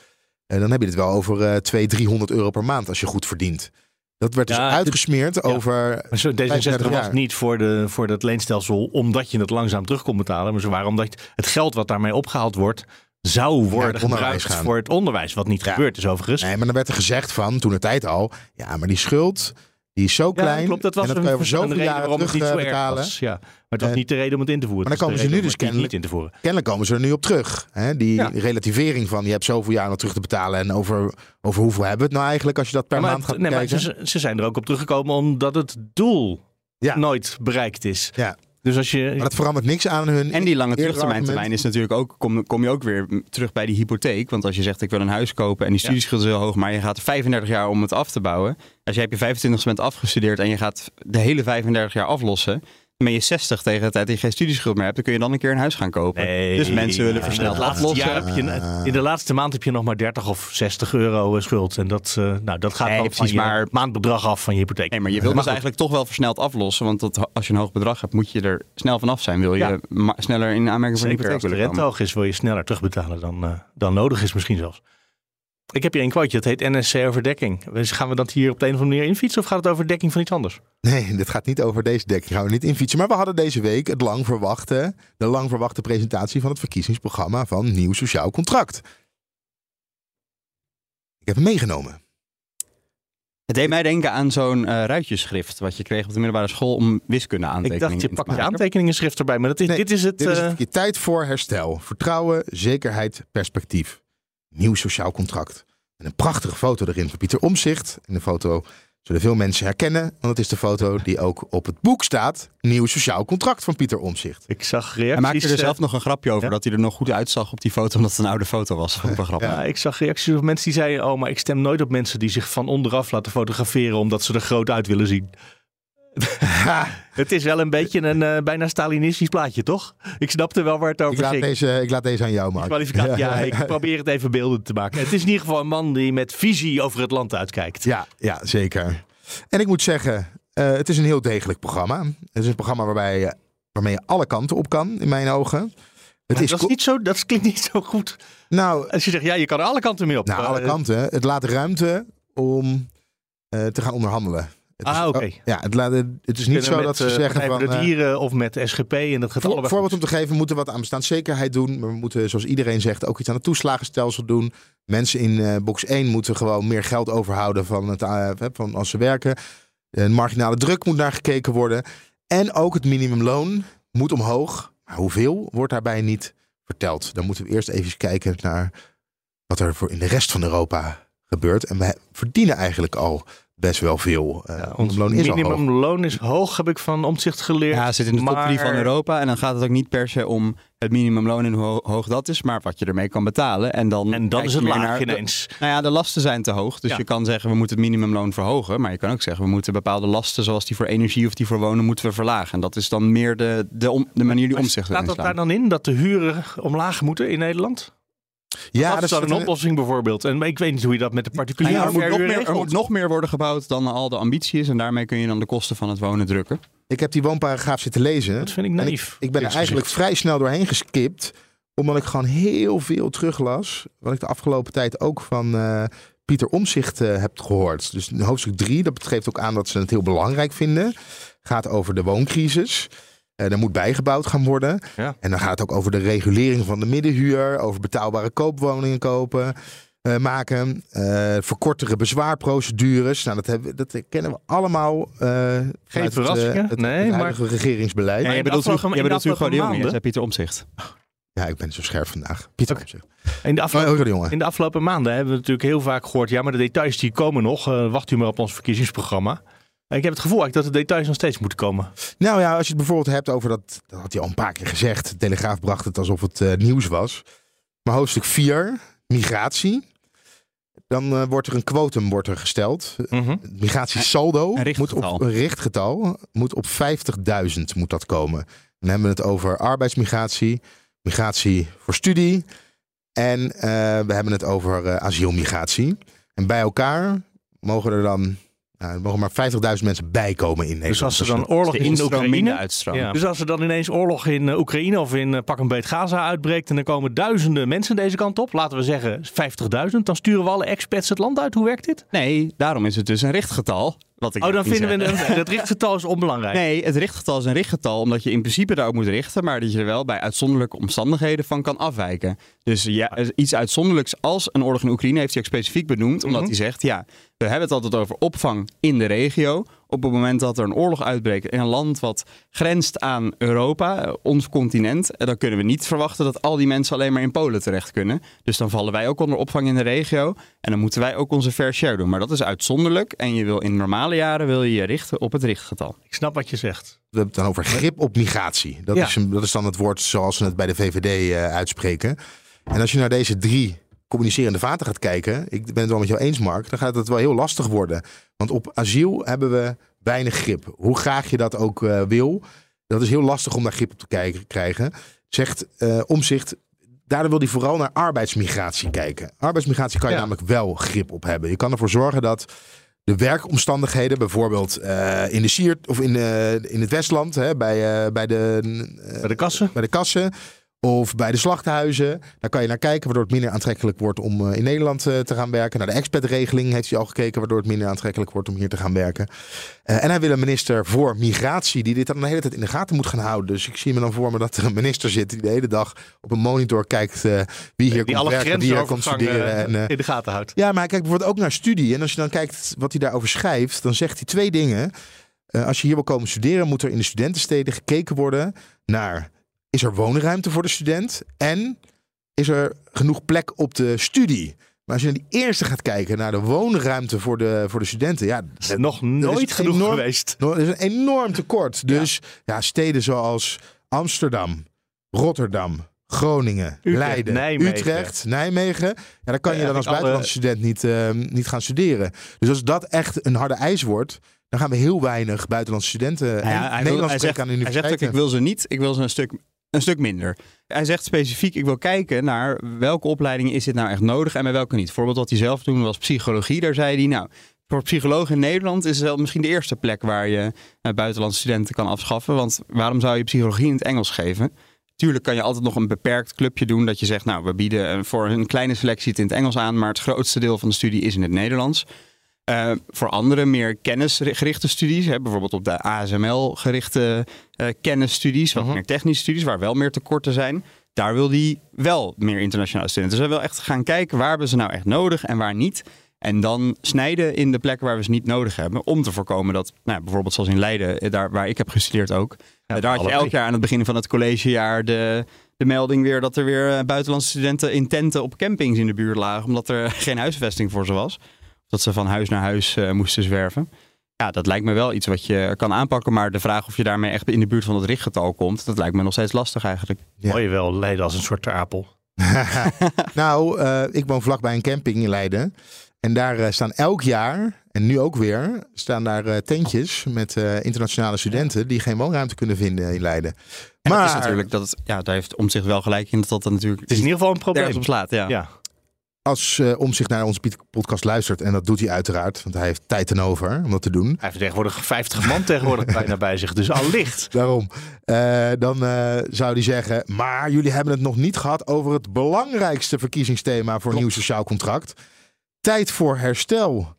En dan heb je het wel over eh 200, 300 euro per maand als je goed verdient. Dat werd dus Ja, dit- uitgesmeerd over... Maar zo, D66 35 was jaar. niet voor, de, voor dat leenstelsel omdat je het langzaam terug kon betalen. Maar ze waren omdat het geld wat daarmee opgehaald wordt, zou worden het onderwijs gebruikt gaan. voor het onderwijs. Wat niet Ja. gebeurd is overigens. Nee, maar dan werd er gezegd van, toen de tijd al... Ja, maar die schuld, die is zo klein. klopt. Dat was en dat kan je over zoveel jaren het terug erg betalen. was. Ja. Maar het was niet de reden om het in te voeren. maar dan komen ze nu dus het niet in te voeren. Kennelijk komen ze er nu op terug. Hè? Die Ja. relativering van je hebt zoveel jaar nog terug te betalen. En over, over hoeveel hebben we het nou eigenlijk als je dat per maar maand gaat nee, maar ze, ze zijn er ook op teruggekomen omdat het doel Ja. nooit bereikt is. Ja. Dus als je... Maar dat verandert niks aan hun. En die lange eerdere terugtermijn termijn argument. is natuurlijk ook, kom, kom je ook weer terug bij die hypotheek. Want als je zegt ik wil een huis kopen en die studieschuld is heel hoog, maar je gaat 35 jaar om het af te bouwen. Als je heb je 25 bent afgestudeerd en je gaat de hele 35 jaar aflossen, ben je 60 tegen de tijd dat je geen studieschuld meer hebt, dan kun je dan een keer een huis gaan kopen. Nee, dus mensen willen versneld aflossen. in de laatste maand heb je nog maar 30 of 60 euro eh, schuld. En dat, eh, nou, dat gaat Nee, precies, maar- maandbedrag af van je hypotheek. Nee, maar je wilt dus eigenlijk toch wel versneld aflossen. Want dat, als je een hoog bedrag hebt, moet je er snel vanaf zijn. Wil je Ja. sneller in aanmerking voor een Zeker als hypotheek de rente hoog is, wil je sneller terugbetalen dan, eh, dan nodig is misschien zelfs. Ik heb hier een quoteje, dat heet NSC over dekking. Dus gaan we dat hier op de een of andere manier infietsen of gaat het over dekking van iets anders? Nee, dit gaat niet over deze dekking. Gaan we niet infietsen. Maar we hadden deze week het lang verwachte, de lang verwachte presentatie van het verkiezingsprogramma van Nieuw Sociaal Contract. Ik heb hem meegenomen. Het deed mij denken aan zo'n eh, ruitjeschrift. Wat je kreeg op de middelbare school om wiskunde Ik aantekeningen dacht, je pakt je aantekeningenschrift erbij, maar dat is, Nee, dit is het... Dit is eh, het je tijd voor herstel. Vertrouwen, zekerheid, perspectief. Nieuw sociaal contract. En een prachtige foto erin van Pieter Omzicht. En de foto zullen veel mensen herkennen. Want het is de foto die ook op het boek staat. Nieuw sociaal contract van Pieter Omzicht. ik zag Hij reacties... maakte er eh, zelf nog een grapje over ja? dat hij er nog goed uitzag op die foto, omdat het een oude foto was. Ja, ik zag reacties op mensen die zeiden: Oh, maar ik stem nooit op mensen die zich van onderaf laten fotograferen omdat ze er groot uit willen zien. Het is wel een beetje een eh, bijna Stalinistisch plaatje, toch? Ik snapte wel waar het over Ik laat, ging. deze, ik laat deze aan jou, Mark. Kwalificatie, ja, ik probeer het even beelden te maken. Het is in ieder geval een man die met visie over het land uitkijkt. Ja, ja, zeker. En ik moet zeggen, eh, het is een heel degelijk programma. Het is een programma waarbij, je- waarmee je alle kanten op kan, in mijn ogen. Het is, dat, is niet zo, dat klinkt niet zo goed. nou, Als je zegt, ja, je kan er alle kanten mee op. nou, alle Eh, kanten. Het laat ruimte om eh, te gaan onderhandelen. Het Ah, is- oké. ja, het, laat, het is niet zo met, dat ze eh, zeggen van... de eh, dieren of met SGP en dat gaat Voor, voorbeeld om te geven, we moeten wat aan bestaanszekerheid doen. Maar we moeten, zoals iedereen zegt, ook iets aan het toeslagenstelsel doen. Mensen in eh, box 1 moeten gewoon meer geld overhouden van, het, van als ze werken. De marginale druk moet naar gekeken worden. En ook het minimumloon moet omhoog. Maar hoeveel wordt daarbij niet verteld? Dan moeten we eerst even kijken naar wat er voor in de rest van Europa gebeurt. En wij verdienen eigenlijk al best wel veel. Eh Ja, ons minimumloon is hoog. minimumloon is hoog, heb ik van omzicht geleerd. Ja, het zit in de top maar... 3 van Europa. En dan gaat het ook niet per se om het minimumloon en hoe ho- hoog dat is, maar wat je ermee kan betalen. En dan, En dan is het laag naar de- ineens. Nou ja, de lasten zijn te hoog. Dus Ja. je kan zeggen, we moeten het minimumloon verhogen. Maar je kan ook zeggen, we moeten bepaalde lasten, zoals die voor energie of die voor wonen, moeten we verlagen. En dat is dan meer de, de, om- de manier die omzicht Staat dat daar dan in, dat de huren omlaag moeten in Nederland? Ja, dat is dan een oplossing bijvoorbeeld. En ik weet niet hoe je dat met de Nou particuliere ja, er, moet meer, er moet nog meer worden gebouwd dan al de ambitie is. En daarmee kun je dan de kosten van het wonen drukken. Ik heb die woonparagraaf zitten lezen. Dat vind ik En naïef. Ik ben er eigenlijk vrij snel doorheen geskipt. Omdat ik gewoon heel veel teruglas. Wat ik de afgelopen tijd ook van eh, Pieter Omzicht eh, heb gehoord. Dus hoofdstuk 3, dat geeft ook aan dat ze het heel belangrijk vinden. Gaat over de wooncrisis. Eh er moet bijgebouwd gaan worden. Ja. En dan gaat het ook over de regulering van de middenhuur. Over betaalbare koopwoningen kopen. eh, maken. eh verkortere bezwaarprocedures. Nou, dat, hebben, dat kennen we allemaal. eh het, verrassingen? eh, het, Nee, het maar- huidige regeringsbeleid. Ja, je de bedoelt, afgelopen- Hugo- in je bedoelt Hugo de Jonge, zei Pieter Omzicht. Ja, ik ben zo scherp vandaag. Pieter. In de Oh, afgelopen Jonge. In de afgelopen maanden hebben we natuurlijk heel vaak gehoord... ja, maar de details die komen nog. Eh, wacht u maar op ons verkiezingsprogramma. Ik heb het gevoel eigenlijk dat de details nog steeds moeten komen. Nou ja, als je het bijvoorbeeld hebt over dat, dat had hij al een paar keer gezegd. De Telegraaf bracht het alsof het eh, nieuws was. Maar hoofdstuk 4, migratie. Dan eh, wordt er een quotum wordt er gesteld. Het Migratiesaldo Een moet richtgetal. op een richtgetal moet op 50.000 moet dat komen. Dan hebben we het over arbeidsmigratie, migratie voor studie en eh, we hebben het over asielmigratie. En bij elkaar mogen er dan nou, er mogen maar 50.000 mensen bijkomen in Nederland. Dus als er dan oorlog in minder Oekraïne... Ja. Dus als er dan ineens oorlog in eh, Oekraïne of in eh, pak een beet Gaza uitbreekt... en er komen duizenden mensen deze kant op, laten we zeggen 50.000... dan sturen we alle expats het land uit. Hoe werkt dit? Nee, daarom is het dus een richtgetal. Wat ik Oh, dan vinden we het, het richtgetal is onbelangrijk. Nee, het richtgetal is een richtgetal omdat je in principe daarop moet richten, maar dat je er wel bij uitzonderlijke omstandigheden van kan afwijken. Dus ja, iets uitzonderlijks als een oorlog in Oekraïne heeft hij ook specifiek benoemd, omdat Mhm. hij zegt, ja, we hebben het altijd over opvang in de regio. Op het moment dat er een oorlog uitbreekt in een land wat grenst aan Europa, ons continent, eh, dan kunnen we niet verwachten dat al die mensen alleen maar in Polen terecht kunnen. Dus dan vallen wij ook onder opvang in de regio en dan moeten wij ook onze fair share doen. Maar dat is uitzonderlijk en je wil in normale jaren wil je je richten op het richtgetal. Ik snap wat je zegt. We hebben het dan over grip op migratie. Dat, Ja. is, een- dat is dan het woord zoals ze het bij de VVD eh, uitspreken. En als je naar deze drie communicerende vaten gaat kijken, ik ben het wel met jou eens, Mark, dan gaat het wel heel lastig worden. Want op asiel hebben we weinig grip. Hoe graag je dat ook eh, wil, dat is heel lastig om daar grip op te kijken, krijgen. Zegt eh Omzicht, daardoor wil hij vooral naar arbeidsmigratie kijken. Arbeidsmigratie kan je Ja. namelijk wel grip op hebben. Je kan ervoor zorgen dat de werkomstandigheden, bijvoorbeeld eh, in de Siert of in, in het Westland, hè, bij, bij, de, Bij de kassen. bij de kassen of bij de slachthuizen. Daar kan je naar kijken, waardoor het minder aantrekkelijk wordt om eh, in Nederland eh, te gaan werken. Naar de expatregeling heeft hij al gekeken, waardoor het minder aantrekkelijk wordt om hier te gaan werken. Eh, en hij wil een minister voor migratie die dit dan de hele tijd in de gaten moet gaan houden. Dus ik zie me dan voor me dat er een minister zit die de hele dag op een monitor kijkt wie hier Die komt alle werken, wie hier komt studeren. En, in de gaten houdt. ja, maar hij kijkt bijvoorbeeld ook naar studie. En als je dan kijkt wat hij daarover schrijft, dan zegt hij twee dingen. Als je hier wil komen studeren, moet er in de studentensteden gekeken worden naar... is er woonruimte voor de student? En is er genoeg plek op de studie? Maar als je naar die eerste gaat kijken, naar de woonruimte voor de, voor de studenten... Ja, nog nooit is genoeg enorm- geweest. er is een enorm tekort. Dus ja, steden zoals Amsterdam, Rotterdam, Groningen, Utrecht, Leiden, Nijmegen. Utrecht, Nijmegen. Ja, daar kan je dan als alle- buitenlandse student niet, eh, niet gaan studeren. Dus als dat echt een harde eis wordt, dan gaan we heel weinig buitenlandse studenten Nou en ja, hij, wil- Nederlands hij, zegt, spreken aan de hij zegt ook, ik wil ze niet, ik wil ze een stuk, een stuk minder. Hij zegt specifiek, ik wil kijken naar welke opleidingen is dit nou echt nodig en bij welke niet. Bijvoorbeeld wat hij zelf toen was psychologie, daar zei hij nou... Voor psychologen in Nederland is het misschien de eerste plek waar je eh, buitenlandse studenten kan afschaffen. Want waarom zou je psychologie in het Engels geven? Tuurlijk kan je altijd nog een beperkt clubje doen dat je zegt, nou, we bieden eh, voor een kleine selectie het in het Engels aan, maar het grootste deel van de studie is in het Nederlands. Eh, voor andere meer kennisgerichte studies, hè, bijvoorbeeld op de ASML gerichte eh, kennisstudies, wat Mhm. meer technische studies, waar wel meer tekorten zijn. Daar wil hij wel meer internationale studenten. Dus hij wil echt gaan kijken waar hebben ze nou echt nodig en waar niet. En dan snijden in de plekken waar we ze niet nodig hebben. Om te voorkomen dat, nou, bijvoorbeeld zoals in Leiden, eh, daar waar ik heb gestudeerd ook. daar had je elk jaar aan het begin van het collegejaar de, de melding weer dat er weer buitenlandse studenten in tenten op campings in de buurt lagen. Omdat er geen huisvesting voor ze was. Dat ze van huis naar huis eh, moesten zwerven. Ja, dat lijkt me wel iets wat je kan aanpakken. Maar de vraag of je daarmee echt in de buurt van het richtgetal komt, dat lijkt me nog steeds lastig eigenlijk. Ja. Mooi wel, Leiden als een soort apel. nou, eh, ik woon vlakbij een camping in Leiden. En daar eh, staan elk jaar, en nu ook weer, staan daar eh, tentjes met eh, internationale studenten die geen woonruimte kunnen vinden in Leiden. En maar dat is natuurlijk, dat het, ja, daar heeft om zich wel gelijk in dat dat dan natuurlijk Het is in ieder geval een probleem. op slaat. Ja. Ja. Als uh, om zich naar onze podcast luistert, en dat doet hij uiteraard, want hij heeft tijd en over om dat te doen. Hij heeft tegenwoordig 50 man tegenwoordig bijna bij zich, dus allicht. Daarom. Uh, dan uh, zou hij zeggen, maar jullie hebben het nog niet gehad over het belangrijkste verkiezingsthema voor een nieuw sociaal contract. Tijd voor herstel.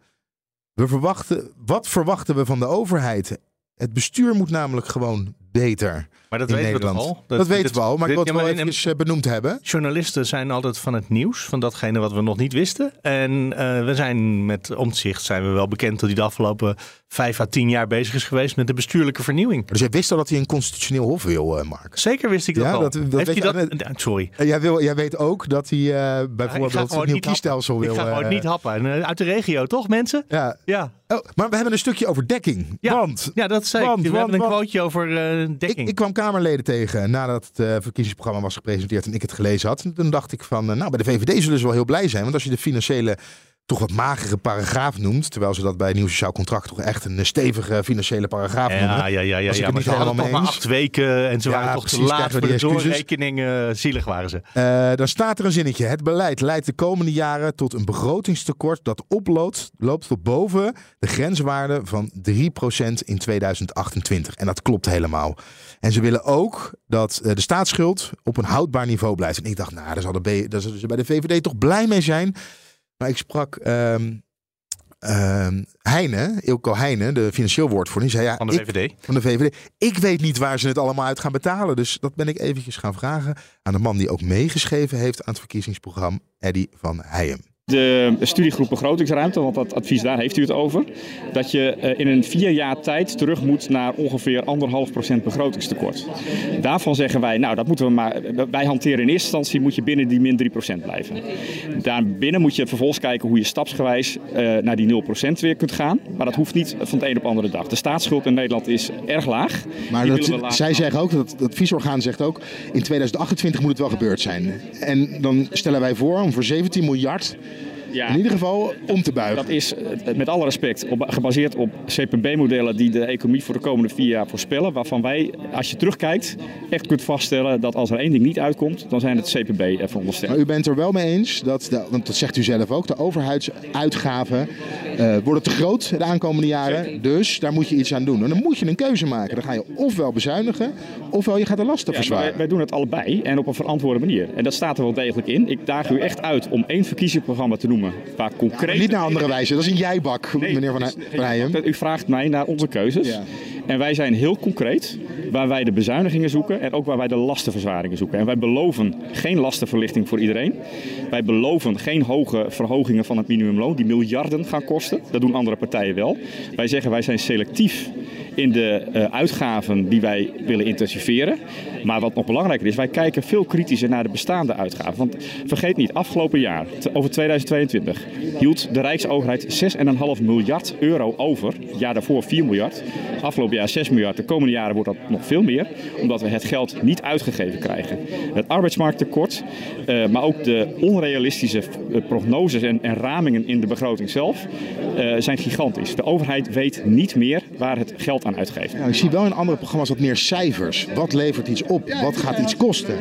We verwachten, wat verwachten we van de overheid? Het bestuur moet namelijk gewoon beter. Maar dat in weten Nederland. we toch al? Dat, dat weten we al, maar ik wil het ja, wel even benoemd hebben. Journalisten zijn altijd van het nieuws, van datgene wat we nog niet wisten. En eh, we zijn met omzicht zijn we wel bekend dat hij de afgelopen vijf à tien jaar bezig is geweest met de bestuurlijke vernieuwing. Dus jij wist al dat hij een constitutioneel hof wil, uh, Mark. Zeker wist ik dat Ja, al. dat- Heeft je dat? Eh, Sorry. Jij, wil, jij weet ook dat hij uh, bijvoorbeeld gewoon een nieuw kiesstelsel wil. Ik ga gewoon niet happen. En, eh, uit de regio, toch mensen? Ja. Ja. Oh, maar we hebben een stukje over dekking. Ja. Want Ja, dat zei ik. Want, We want, hebben een quoteje over eh, ik, dekking. ik kwam Kamerleden tegen nadat het uh, verkiezingsprogramma was gepresenteerd en ik het gelezen had. En toen dacht ik van, uh, nou bij de VVD zullen ze wel heel blij zijn. Want als je de financiële, toch wat magere paragraaf noemt, terwijl ze dat bij nieuw sociaal contract toch echt een stevige financiële paragraaf noemen. ja, ja, ja, ja, Maar ze hadden maar acht weken en ze Ja, waren toch te laat voor de doorrekening. eh, zielig waren ze. Uh, dan staat er een zinnetje. Het beleid leidt de komende jaren tot een begrotingstekort dat oploopt loopt tot boven de grenswaarde van 3% in 2028. En dat klopt helemaal. En ze willen ook dat uh, de staatsschuld op een houdbaar niveau blijft. En ik dacht, nou, daar, zal de daar zullen ze bij de VVD toch blij mee zijn. Maar ik sprak um, Heine, Ilko Heine, de financieel woordvoerder, die zei ja, Van de ik- VVD. van de VVD. Ik weet niet waar ze het allemaal uit gaan betalen. Dus dat ben ik eventjes gaan vragen aan de man die ook meegeschreven heeft aan het verkiezingsprogramma, Eddy van Heijem. De studiegroep begrotingsruimte, want dat advies daar heeft u het over. Dat je eh, in een vier jaar tijd terug moet naar ongeveer anderhalf procent begrotingstekort. Daarvan zeggen wij, nou dat moeten we maar. Wij hanteren in eerste instantie moet je binnen die min 3 procent blijven. Daarbinnen moet je vervolgens kijken hoe je stapsgewijs eh, naar die 0 procent weer kunt gaan. Maar dat hoeft niet van het een op de andere dag. De staatsschuld in Nederland is erg laag. Maar dat, laag zij zeggen ook, dat, dat adviesorgaan zegt ook, in 2028 moet het wel gebeurd zijn. En dan stellen wij voor om voor 17 miljard Ja. in ieder geval om te buigen. Dat is eh, met alle respect op, gebaseerd op CPB-modellen die de economie voor de komende vier jaar voorspellen. Waarvan wij, als je terugkijkt, echt kunt vaststellen dat als er één ding niet uitkomt, dan zijn het CPB verondersteld. Maar u bent er wel mee eens, dat de, want dat zegt u zelf ook, de overheidsuitgaven eh, worden te groot de aankomende jaren. Dus daar moet je iets aan doen. En dan moet je een keuze maken. Dan ga je ofwel bezuinigen, ofwel je gaat de lasten Ja, verzwaren. wij, wij doen het allebei en op een verantwoorde manier. En dat staat er wel degelijk in. Ik daag u echt uit om één verkiezingsprogramma te noemen waar concreet... Niet naar andere wijze, dat is een jijbak, Nee, meneer Van, Heijem. U vraagt mij naar onze keuzes. Ja. En wij zijn heel concreet waar wij de bezuinigingen zoeken en ook waar wij de lastenverzwaringen zoeken. En wij beloven geen lastenverlichting voor iedereen. Wij beloven geen hoge verhogingen van het minimumloon die miljarden gaan kosten. Dat doen andere partijen wel. Wij zeggen wij zijn selectief in de eh, uitgaven die wij willen intensiveren. Maar wat nog belangrijker is, wij kijken veel kritischer naar de bestaande uitgaven. Want vergeet niet, afgelopen jaar, over 2022, hield de Rijksoverheid 6,5 miljard euro over. Het jaar daarvoor 4 miljard. Afgelopen jaar 6 miljard. De komende jaren wordt dat nog veel meer, omdat we het geld niet uitgegeven krijgen. Het arbeidsmarkttekort, eh, maar ook de onrealistische eh, prognoses en, en ramingen in de begroting zelf, zijn gigantisch. De overheid weet niet meer waar het geld aan uitgeeft. Nou, ik zie wel in andere programma's wat meer cijfers. Wat levert iets op? Wat gaat iets kosten?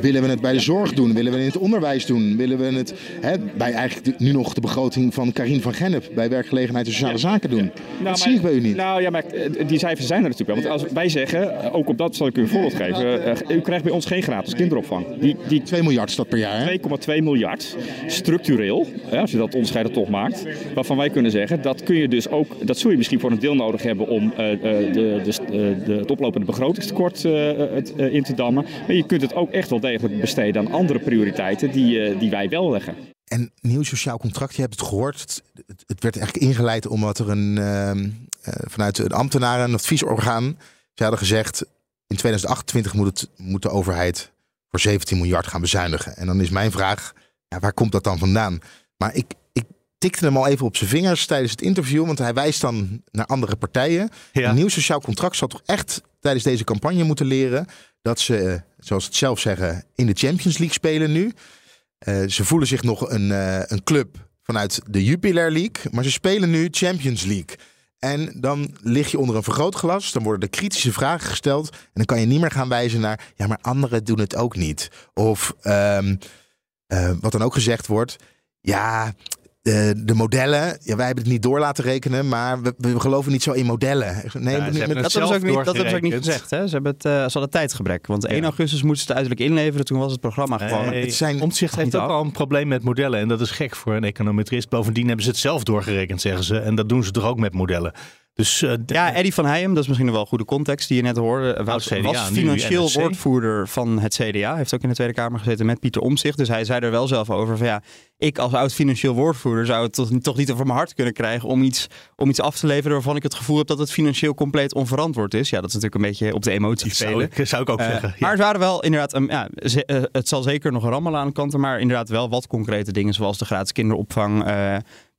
Willen we het bij de zorg doen? Willen we het in het onderwijs doen? Willen we het hè, bij eigenlijk nu nog de begroting van Karin van Gennep bij werkgelegenheid en sociale zaken doen? dat maar- zie ik bij u niet. Nou ja, maar eh, die cijfers zijn er natuurlijk wel. Want als wij zeggen, eh, ook op dat zal ik u een voorbeeld geven. eh, u krijgt bij ons geen gratis kinderopvang. Die, die 2 miljard is dat per jaar. Hè? 2,2 miljard structureel, hè, als je dat onderscheid er toch maakt, waarvan wij kunnen zeggen dat kun je dus ook, dat zul je misschien voor een deel nodig hebben om eh, de, de, eh, het oplopende begrotingstekort eh, eh, in te dammen. Maar je kunt het ook echt wel degelijk besteden aan andere prioriteiten die, eh, die wij wel leggen. En nieuw sociaal contract, je hebt het gehoord. Het, werd eigenlijk ingeleid omdat er een, ehm, eh, vanuit een ambtenaren, een adviesorgaan, ze hadden gezegd in 2028 moet, het, de overheid voor 17 miljard gaan bezuinigen. En dan is mijn vraag, ja, waar komt dat dan vandaan? Maar ik tikte hem al even op zijn vingers tijdens het interview, want hij wijst dan naar andere partijen. Ja. Een nieuw sociaal contract zal toch echt tijdens deze campagne moeten leren dat ze, eh, zoals ze het zelf zeggen, in de Champions League spelen nu. Eh, ze voelen zich nog een, eh, een club vanuit de Jupiler League, maar ze spelen nu Champions League. En dan lig je onder een vergrootglas, dan worden er kritische vragen gesteld. En dan kan je niet meer gaan wijzen naar, ja, maar anderen doen het ook niet. Of ehm, eh, wat dan ook gezegd wordt, ja, de, de modellen, ja, wij hebben het niet door laten rekenen, maar we, we geloven niet zo in modellen. Nee, Ja, niet met- Dat hebben, ze ook niet, dat hebben ze ook niet gezegd. Hè? Ze, hebben het, eh, ze hadden tijdgebrek. Want 1 Ja. augustus moesten ze het uiterlijk inleveren. Toen was het programma gewoon. Het zijn- Omtzigt heeft ook af. al een probleem met modellen. En dat is gek voor een econometrist. Bovendien hebben ze het zelf doorgerekend, zeggen ze. En dat doen ze toch ook met modellen. Dus eh, Ja, Eddie van Heijem, dat is misschien wel een goede context die je net hoorde. Was, CDA, was financieel woordvoerder van het CDA. Heeft ook in de Tweede Kamer gezeten met Pieter Omzicht. Dus hij zei er wel zelf over van ja, ik als oud financieel woordvoerder zou het toch, toch niet over mijn hart kunnen krijgen om iets, om iets af te leveren waarvan ik het gevoel heb dat het financieel compleet onverantwoord is. Ja, dat is natuurlijk een beetje op de emotie spelen. ik, zou ik ook Eh, zeggen. Maar het waren wel inderdaad, um, ja, ze- eh, het zal zeker nog rammelen aan de kanten, maar inderdaad wel wat concrete dingen, zoals de gratis kinderopvang,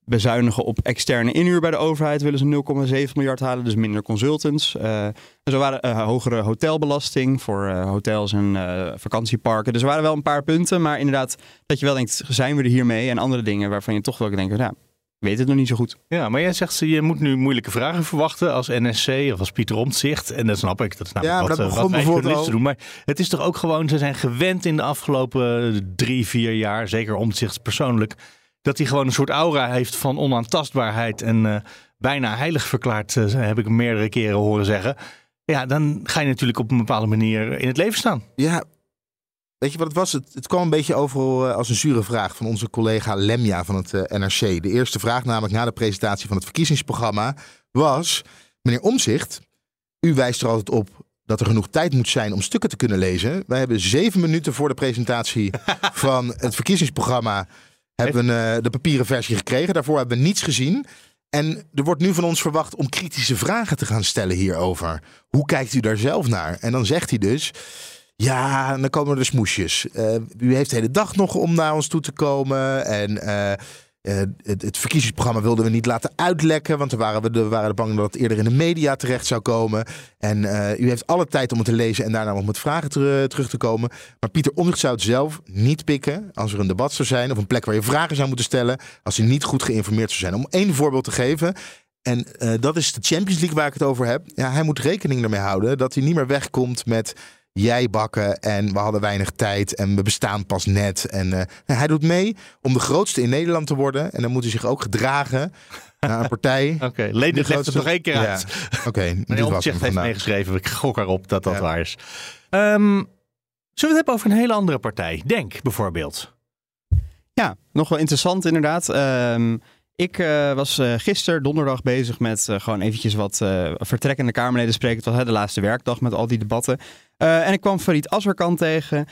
bezuinigen op externe inhuur bij de overheid, willen ze 0,7 miljard halen, dus minder consultants. Eh, en zo waren eh, hogere hotelbelasting voor eh, hotels en eh, vakantieparken. Dus er waren wel een paar punten, maar inderdaad dat je wel denkt, zijn we er hiermee? En andere dingen waarvan je toch wel denkt, nou, ik weet het nog niet zo goed. ja, maar jij zegt, je moet nu moeilijke vragen verwachten als NSC of als Pieter Omtzigt. En dat snap ik. Dat is namelijk Ja, maar wat, dat begon wat wij doen. Maar het is toch ook gewoon, ze zijn gewend in de afgelopen drie, vier jaar, zeker Omtzigt persoonlijk, dat hij gewoon een soort aura heeft van onaantastbaarheid en eh, bijna heilig verklaard, eh, heb ik hem meerdere keren horen zeggen. Ja, dan ga je natuurlijk op een bepaalde manier in het leven staan. Ja, weet je wat het was? Het, het kwam een beetje over als een zure vraag van onze collega Lemja van het eh, NRC. De eerste vraag, namelijk na de presentatie van het verkiezingsprogramma, was: Meneer Omzicht, u wijst er altijd op dat er genoeg tijd moet zijn om stukken te kunnen lezen. Wij hebben zeven minuten voor de presentatie van het verkiezingsprogramma hebben we, eh, de papieren versie gekregen. Daarvoor hebben we niets gezien. En er wordt nu van ons verwacht om kritische vragen te gaan stellen hierover. Hoe kijkt u daar zelf naar? En dan zegt hij dus. Ja, dan komen er de smoesjes. Eh, u heeft de hele dag nog om naar ons toe te komen. En eh, eh, het, het, verkiezingsprogramma wilden we niet laten uitlekken, want we waren, we, de, waren bang dat het eerder in de media terecht zou komen. En uh, u heeft alle tijd om het te lezen en daarna nog met vragen terug te komen. Maar Pieter Omtzigt zou het zelf niet pikken als er een debat zou zijn of een plek waar je vragen zou moeten stellen, als hij niet goed geïnformeerd zou zijn. Om één voorbeeld te geven. En dat is de Champions League waar ik het over heb. Ja, hij moet rekening ermee houden dat hij niet meer wegkomt met jij bakken en we hadden weinig tijd en we bestaan pas net. En uh, hij doet mee om de grootste in Nederland te worden. En dan moet hij zich ook gedragen naar een partij. Oké, okay, Leen legt het nog één keer uit. Ja. Oké, okay, Meneer Omtzigt heeft meegeschreven. Ik gok erop dat dat ja. waar is. Um, zullen we het hebben over een hele andere partij? Denk bijvoorbeeld. Ja, nog wel interessant inderdaad. Um, ik uh, was uh, gisteren donderdag bezig met uh, gewoon eventjes wat vertrekkende Kamerleden spreken. Het was hè, de laatste werkdag met al die debatten. en ik kwam Farid Azarkan tegen,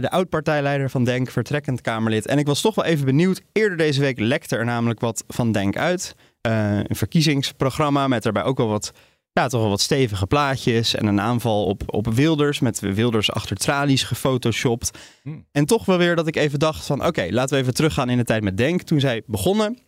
de oud-partijleider van DENK, vertrekkend Kamerlid. En ik was toch wel even benieuwd. Eerder deze week lekte er namelijk wat van DENK uit. een verkiezingsprogramma met daarbij ook wel wat, ja, toch wel wat stevige plaatjes. En een aanval op, op Wilders, met Wilders achter tralies gefotoshopt. Hmm. En toch wel weer dat ik even dacht van, oké, laten we even teruggaan in de tijd met DENK. Toen zij begonnen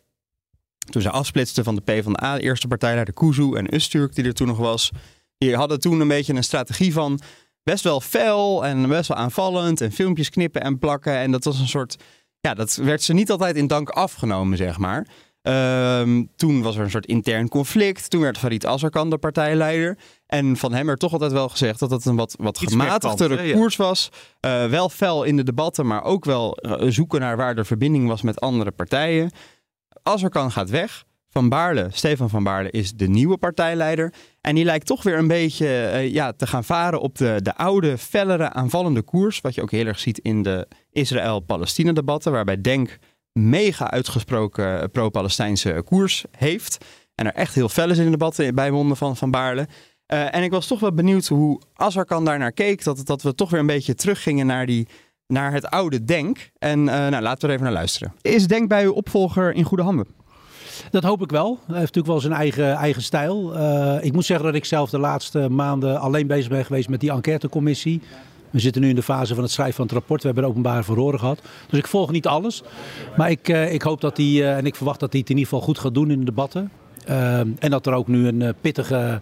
toen ze afsplitsten van de PvdA, de eerste partijleider Kuzu en Usturk, die er toen nog was. Die hadden toen een beetje een strategie van best wel fel en best wel aanvallend en filmpjes knippen en plakken. En dat was een soort, ja, dat werd ze niet altijd in dank afgenomen, zeg maar. Um, toen was er een soort intern conflict. Toen werd Farid Azarkan de partijleider. En van hem werd toch altijd wel gezegd dat het een wat, wat gematigdere koers was. Uh, wel fel in de debatten, maar ook wel uh, zoeken naar waar er verbinding was met andere partijen. Azarkan gaat weg. Van Baarle, Stefan van Baarle, is de nieuwe partijleider. En die lijkt toch weer een beetje uh, ja, te gaan varen op de, de oude, fellere, aanvallende koers. Wat je ook heel erg ziet in de Israël-Palestina-debatten. Waarbij Denk mega uitgesproken pro-Palestijnse koers heeft. En er echt heel fel is in de debatten bij monden van Van Baarle. En ik was toch wel benieuwd hoe Azarkan daar naar keek. Dat, dat we toch weer een beetje teruggingen naar die naar het oude Denk. En uh, nou, laten we er even naar luisteren. Is Denk bij uw opvolger in goede handen? Dat hoop ik wel. Hij heeft natuurlijk wel zijn eigen, eigen stijl. Uh, ik moet zeggen dat ik zelf de laatste maanden alleen bezig ben geweest met die enquêtecommissie. We zitten nu in de fase van het schrijven van het rapport. We hebben openbare verhoren gehad. Dus ik volg niet alles. Maar ik, uh, ik hoop dat hij, en ik verwacht dat hij het in ieder geval goed gaat doen in de debatten. en dat er ook nu een pittige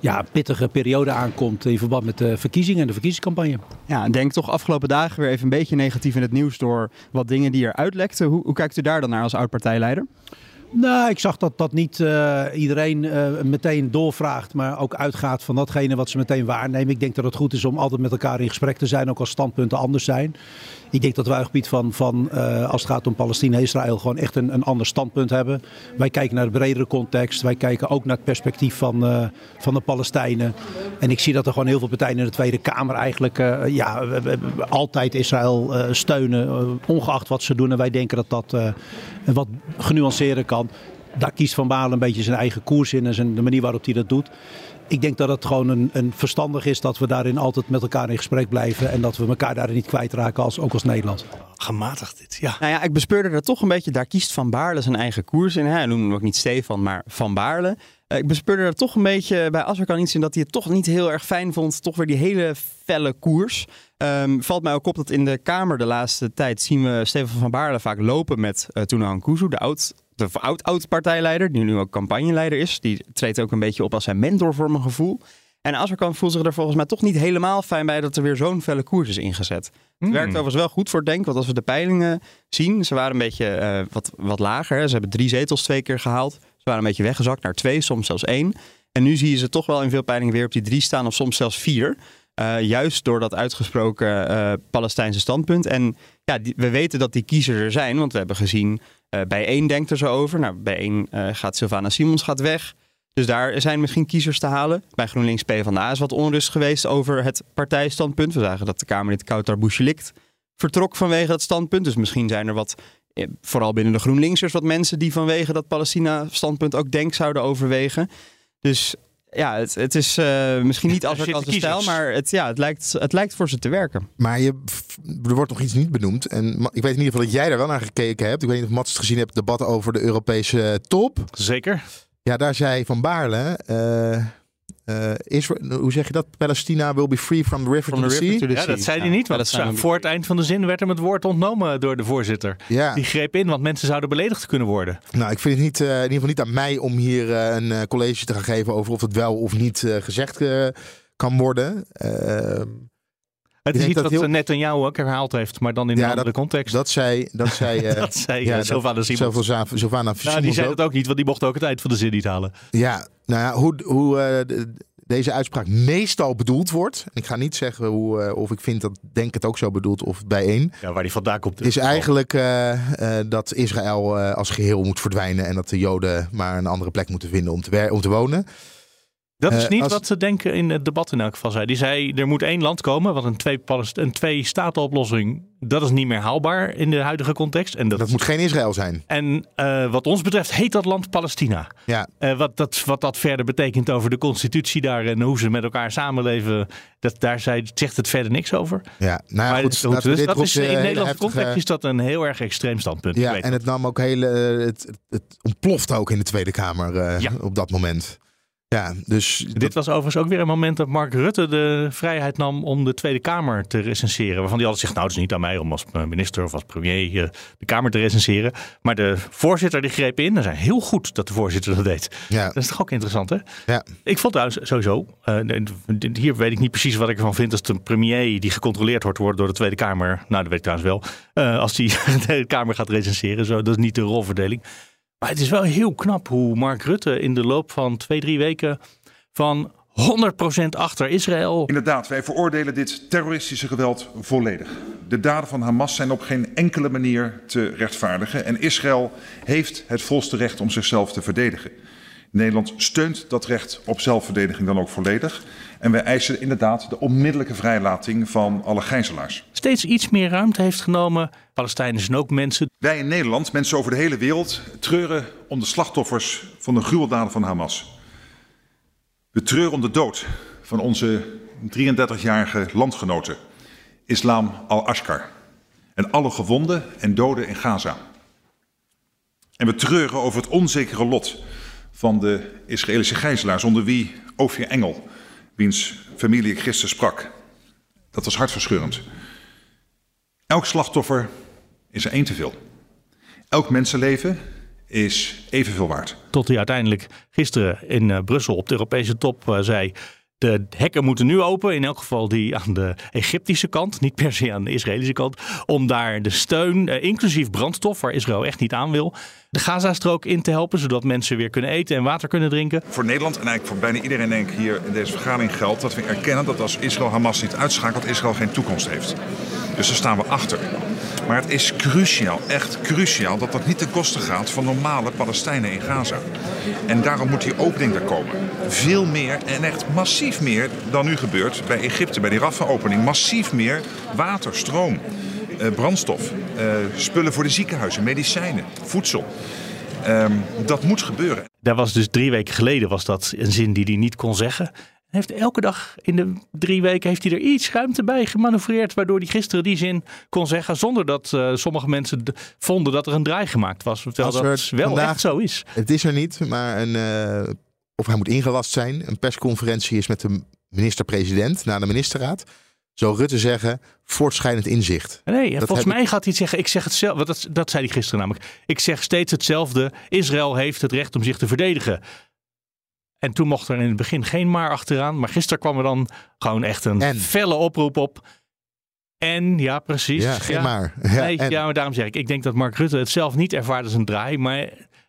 ja, pittige periode aankomt in verband met de verkiezingen en de verkiezingscampagne. Ja, denk toch afgelopen dagen weer even een beetje negatief in het nieuws door wat dingen die er uitlekten. Hoe, hoe kijkt u daar dan naar als oud-partijleider? Nou, ik zag dat dat niet uh, iedereen uh, meteen doorvraagt, maar ook uitgaat van datgene wat ze meteen waarnemen. Ik denk dat het goed is om altijd met elkaar in gesprek te zijn, ook als standpunten anders zijn. Ik denk dat wij op gebied van, van uh, als het gaat om Palestina en Israël, gewoon echt een, een ander standpunt hebben. Wij kijken naar de bredere context. Wij kijken ook naar het perspectief van, uh, van de Palestijnen. En ik zie dat er gewoon heel veel partijen in de Tweede Kamer eigenlijk uh, ja, altijd Israël steunen, ongeacht wat ze doen. En wij denken dat dat wat genuanceerder kan. Daar kiest Van Baal een beetje zijn eigen koers in en zijn, de manier waarop hij dat doet ik denk dat het gewoon een, een, verstandig is dat we daarin altijd met elkaar in gesprek blijven. En dat we elkaar daarin niet kwijtraken, als, ook als Nederland. Gematigd dit, ja. Nou ja, ik bespeurde er toch een beetje, daar kiest Van Baarle zijn eigen koers in. Hij noemde hem ook niet Stefan, maar Van Baarle. Eh, ik bespeurde er toch een beetje bij Azarkan iets in dat hij het toch niet heel erg fijn vond. Toch weer die hele felle koers. Um, valt mij ook op dat in de Kamer de laatste tijd zien we Stefan van Baarle vaak lopen met uh, Tuna Kuzu, de oud de oud-oud-partijleider, die nu ook campagneleider is. Die treedt ook een beetje op als zijn mentor voor mijn gevoel. En Azarkan voelt zich er volgens mij toch niet helemaal fijn bij dat er weer zo'n felle koers is ingezet. Het hmm. werkt overigens wel goed voor Denk, want als we de peilingen zien, ze waren een beetje uh, wat, wat lager. Hè. Ze hebben drie zetels twee keer gehaald. Ze waren een beetje weggezakt naar twee, soms zelfs één. En nu zie je ze toch wel in veel peilingen weer op die drie staan of soms zelfs vier. Uh, juist door dat uitgesproken uh, Palestijnse standpunt. En ja, die, we weten dat die kiezers er zijn, want we hebben gezien uh, bij één denkt er zo over. Nou, bij één gaat Sylvana Simons gaat weg. Dus daar zijn misschien kiezers te halen. Bij GroenLinks PvdA is wat onrust geweest over het partijstandpunt. We zagen dat de Kamerlid Kouter Bouchelikt vertrok vanwege dat standpunt. Dus misschien zijn er wat, eh, vooral binnen de GroenLinksers, wat mensen die vanwege dat Palestina-standpunt ook denk zouden overwegen. Dus ja, het, het is uh, misschien niet als als de stijl, maar het, ja, het, lijkt, het lijkt voor ze te werken. Maar je, er wordt nog iets niet benoemd. En ik weet in ieder geval dat jij daar wel naar gekeken hebt. Ik weet niet of Mats het gezien hebt, het debat over de Europese top. Zeker. Ja, daar zei Van Baarle. Uh, uh, Israel, hoe zeg je dat? Palestina will be free from the river, from to, the sea. ja, dat zei hij niet. Want ja, voor het eind van de zin werd hem het woord ontnomen door de voorzitter. Ja. Die greep in, want mensen zouden beledigd kunnen worden. Nou, ik vind het niet, uh, in ieder geval niet aan mij om hier uh, een college te gaan geven over of het wel of niet gezegd kan worden. Het is iets wat heel... Netanyahu ook herhaald heeft, maar dan in een andere dat, context. Dat zei, dat zei, uh, dat zei ja, Sylvana Simons. Sylvana nou, die zei het ook niet, want die mocht ook het eind van de zin niet halen. Ja, nou ja, hoe, hoe uh, deze uitspraak meestal bedoeld wordt. Ik ga niet zeggen hoe, uh, of ik vind dat Denk het ook zo bedoeld of bijeen. Ja, waar die vandaan komt. Is eigenlijk dat Israël als geheel moet verdwijnen en dat de Joden maar een andere plek moeten vinden om te, om te wonen. Dat is niet wat ze denken in het debat in elk geval. Zei. Die zei, er moet één land komen, want een twee, een twee staten oplossing, dat is niet meer haalbaar in de huidige context. En dat, dat moet geen Israël zijn. En uh, wat ons betreft heet dat land Palestina. Ja. Uh, wat, dat, wat dat verder betekent over de constitutie daar en hoe ze met elkaar samenleven, dat, daar zei, zegt het verder niks over. Ja, nou ja, maar goed, dus dat is, in Nederlandse heftige... context is dat een heel erg extreem standpunt. Ja, en het nam ook hele, het, het, het ontploft ook in de Tweede Kamer uh, ja. op dat moment. Ja, dus Dit was overigens ook weer een moment dat Mark Rutte de vrijheid nam om de Tweede Kamer te recenseren. Waarvan hij altijd zegt, nou het is niet aan mij om als minister of als premier eh, de Kamer te recenseren. Maar de voorzitter die greep in. Dat is heel goed dat de voorzitter dat deed. Ja. Dat is toch ook interessant hè? Ja. Ik vond trouwens sowieso, uh, hier weet ik niet precies wat ik ervan vind als de premier die gecontroleerd wordt, wordt door de Tweede Kamer. Nou dat weet ik trouwens wel. Uh, als die de Kamer gaat recenseren, zo, dat is niet de rolverdeling. Maar het is wel heel knap hoe Mark Rutte in de loop van twee, drie weken van 100% achter Israël. Inderdaad, wij veroordelen dit terroristische geweld volledig. De daden van Hamas zijn op geen enkele manier te rechtvaardigen. En Israël heeft het volste recht om zichzelf te verdedigen. Nederland steunt dat recht op zelfverdediging dan ook volledig. En wij eisen inderdaad de onmiddellijke vrijlating van alle gijzelaars. Steeds iets meer ruimte heeft genomen. Palestijnen zijn ook mensen. Wij in Nederland, mensen over de hele wereld, treuren om de slachtoffers van de gruweldaden van Hamas. We treuren om de dood van onze 33-jarige landgenote, Islam al-Ashkar. En alle gewonden en doden in Gaza. En we treuren over het onzekere lot van de Israëlische gijzelaars, onder wie Ophir Engel, wiens familie ik gisteren sprak. Dat was hartverscheurend. Elk slachtoffer is er één te veel. Elk mensenleven is evenveel waard. Tot hij uiteindelijk gisteren in uh, Brussel op de Europese top uh, zei... De hekken moeten nu open, in elk geval die aan de Egyptische kant, niet per se aan de Israëlische kant, om daar de steun, eh, inclusief brandstof, waar Israël echt niet aan wil, de Gazastrook in te helpen, zodat mensen weer kunnen eten en water kunnen drinken. Voor Nederland en eigenlijk voor bijna iedereen denk ik hier in deze vergadering geldt dat we erkennen dat als Israël Hamas niet uitschakelt, Israël geen toekomst heeft. Dus daar staan we achter. Maar het is cruciaal, echt cruciaal, dat dat niet ten koste gaat van normale Palestijnen in Gaza. En daarom moet die opening er komen. Veel meer en echt massief meer dan nu gebeurt bij Egypte, bij die Rafah-opening. Massief meer water, stroom, brandstof, eh, spullen voor de ziekenhuizen, medicijnen, voedsel. Um, dat moet gebeuren. Daar was dus drie weken geleden was dat een zin die hij niet kon zeggen heeft elke dag in de drie weken heeft hij er iets ruimte bij gemanoeuvreerd. Waardoor hij gisteren die zin kon zeggen. Zonder dat uh, sommige mensen vonden dat er een draai gemaakt was. Terwijl dat wel vandaag, echt zo is. Het is er niet, maar een, uh, of hij moet ingelast zijn. Een persconferentie is met de minister-president na de ministerraad. Zou Rutte zeggen, voortschrijdend inzicht. Nee, volgens mij gaat hij zeggen, ik zeg het zelf, dat, dat zei hij gisteren namelijk. Ik zeg steeds hetzelfde, Israël heeft het recht om zich te verdedigen. En toen mocht er in het begin geen maar achteraan. Maar gisteren kwam er dan gewoon echt een en. felle oproep op. En ja, precies. Ja, geen ja. maar. Ja, nee, ja, maar daarom zeg ik, ik denk dat Mark Rutte het zelf niet ervaart als een draai. Maar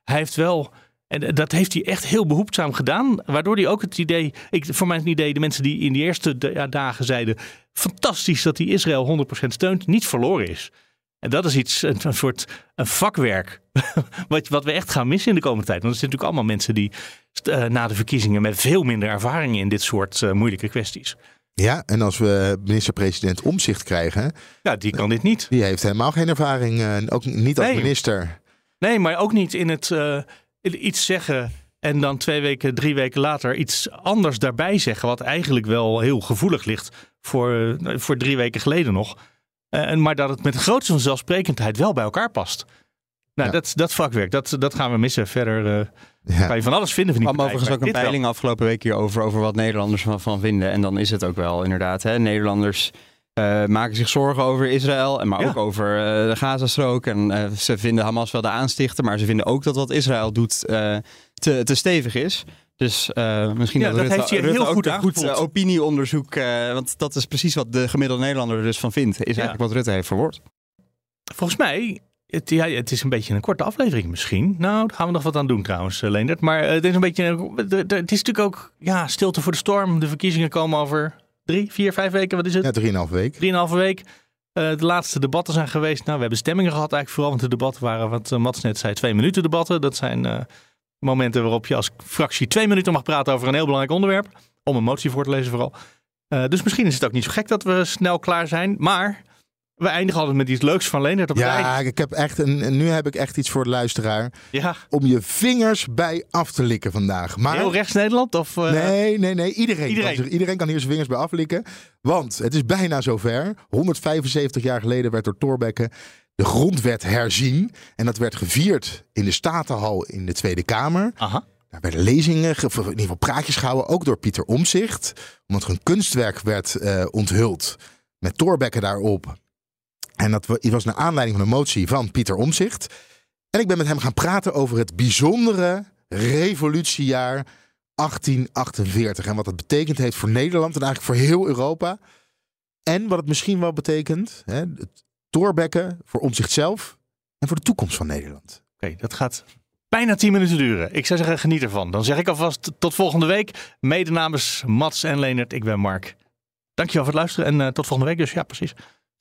hij heeft wel, en dat heeft hij echt heel behoedzaam gedaan. Waardoor hij ook het idee, ik, voor mijn idee, de mensen die in de eerste dagen zeiden... fantastisch dat hij Israël 100% steunt, niet verloren is. En dat is iets, een, een soort een vakwerk, wat, wat we echt gaan missen in de komende tijd. Want er zijn natuurlijk allemaal mensen die uh, na de verkiezingen met veel minder ervaring in dit soort uh, moeilijke kwesties. Ja, en als we minister-president Omzicht krijgen. Ja, die kan dit niet. Die heeft helemaal geen ervaring, uh, ook niet als Nee. minister. Nee, maar ook niet in het iets zeggen en dan twee weken, drie weken later iets anders daarbij zeggen. Wat eigenlijk wel heel gevoelig ligt voor, voor drie weken geleden nog. en maar dat het met de grootste vanzelfsprekendheid wel bij elkaar past. Nou, Ja. dat, dat vakwerk, dat, dat gaan we missen. Verder eh, Ja. kan je van alles vinden van die partij, overigens ook een wel. peiling afgelopen week hierover, over wat Nederlanders van, van vinden. En dan is het ook wel inderdaad. Hè? Nederlanders eh, maken zich zorgen over Israël, en maar Ja. ook over eh, de Gazastrook. En eh, ze vinden Hamas wel de aanstichter, maar ze vinden ook dat wat Israël doet te, te stevig is. Dus misschien Ja, dat, dat Rutte, heeft hij Rutte heel ook goed een goed opinieonderzoek, want dat is precies wat de gemiddelde Nederlander er dus van vindt. Is eigenlijk wat Rutte heeft verwoord. Volgens mij, het, ja, het is een beetje een korte aflevering misschien. Nou, daar gaan we nog wat aan doen trouwens, Leendert. Maar het is een beetje, het is natuurlijk ook ja, stilte voor de storm. De verkiezingen komen over drie, vier, vijf weken. Wat is het? Ja, drieënhalf week. Drieënhalve week. Eh, de laatste debatten zijn geweest. Nou, we hebben stemmingen gehad eigenlijk vooral. Want de debatten waren, wat eh, Mats net zei, twee minuten debatten. Dat zijn eh, momenten waarop je als fractie twee minuten mag praten over een heel belangrijk onderwerp. Om een motie voor te lezen vooral. Dus misschien is het ook niet zo gek dat we snel klaar zijn. Maar we eindigen altijd met iets leuks van Leendert op het Ja, eind. ik heb echt een, en nu heb ik echt iets voor de luisteraar. Ja, Om je vingers bij af te likken vandaag. Maar heel rechts Nederland? Of, eh, Nee, nee, nee. Iedereen, Iedereen. Kan, iedereen kan hier zijn vingers bij aflikken. Want het is bijna zover. 175 jaar geleden werd door Thorbecke de grondwet herzien. En dat werd gevierd in de Statenhal in de Tweede Kamer. Aha. Daar werden lezingen, ge- of in ieder geval praatjes gehouden, ook door Pieter Omzicht. Omdat er een kunstwerk werd eh, onthuld met Thorbecke daarop. En dat wa- was naar aanleiding van een motie van Pieter Omzicht. En ik ben met hem gaan praten over het bijzondere revolutiejaar 1848. En wat dat betekend heeft voor Nederland en eigenlijk voor heel Europa. En wat het misschien wel betekent, hè, het Thorbecke voor Omzicht zelf en voor de toekomst van Nederland. Oké, dat gaat bijna 10 minuten duren. Ik zou zeggen, geniet ervan. Dan zeg ik alvast tot volgende week. Mede namens Mats en Leonard, ik ben Mark. Dankjewel voor het luisteren en eh, tot volgende week. Dus ja, precies.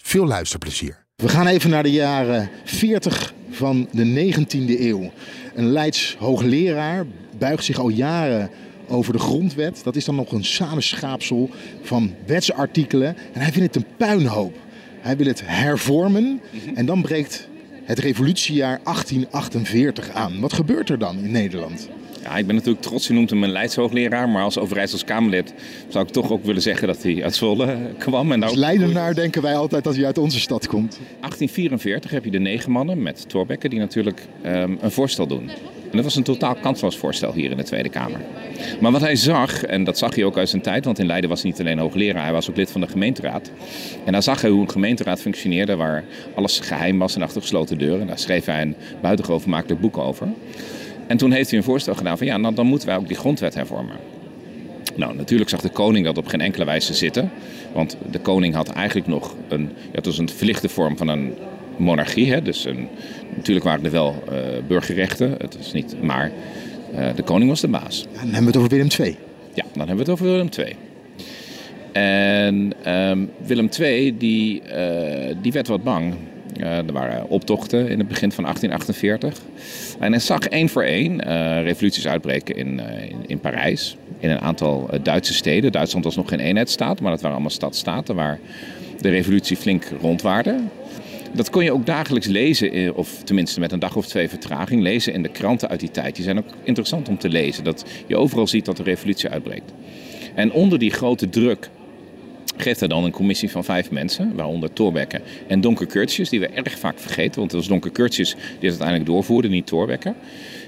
Veel luisterplezier. We gaan even naar de jaren 40 van de 19e eeuw. Een Leids hoogleraar buigt zich al jaren over de grondwet. Dat is dan nog een samenschaapsel van wetsartikelen. En hij vindt het een puinhoop. Hij wil het hervormen. En dan breekt het revolutiejaar 1848 aan. Wat gebeurt er dan in Nederland? Ja, ik ben natuurlijk trots, je noemt hem een Leidshoogleraar, maar als Overijssels Kamerlid zou ik toch ook willen zeggen dat hij uit Zwolle kwam. En daar Als Leidenaar denken wij altijd dat hij uit onze stad komt. 1844 heb je de negen mannen met Thorbecke die natuurlijk ehm, een voorstel doen. En dat was een totaal kansloos voorstel hier in de Tweede Kamer. Maar wat hij zag, en dat zag hij ook uit zijn tijd, want in Leiden was hij niet alleen hoogleraar, hij was ook lid van de gemeenteraad. En daar zag hij hoe een gemeenteraad functioneerde waar alles geheim was en achter gesloten deuren. En daar schreef hij een buitengewoon vermakelijk boek over. En toen heeft hij een voorstel gedaan van ja, nou, dan moeten wij ook die grondwet hervormen. Nou, natuurlijk zag de koning dat op geen enkele wijze zitten. Want de koning had eigenlijk nog een, ja, het was een verlichte vorm van een monarchie. Hè? Dus een, natuurlijk waren er wel eh, burgerrechten, het is niet, maar eh, de koning was de baas. En dan hebben we het over Willem II. Ja, dan hebben we het over Willem II. En ehm, Willem II, die, eh, die werd wat bang. Eh, er waren optochten in het begin van 1848. En hij zag één voor één eh, revoluties uitbreken in, eh, in, in Parijs. In een aantal Duitse steden. Duitsland was nog geen eenheidsstaat, maar dat waren allemaal stadstaten waar de revolutie flink rondwaarde. Dat kon je ook dagelijks lezen, of tenminste met een dag of twee vertraging, lezen in de kranten uit die tijd. Die zijn ook interessant om te lezen. Dat je overal ziet dat de revolutie uitbreekt. En onder die grote druk geeft hij dan een commissie van vijf mensen, waaronder Thorbecke en Donker Curtius, die we erg vaak vergeten, want het was Donker Curtius die het uiteindelijk doorvoerde, niet Thorbecke.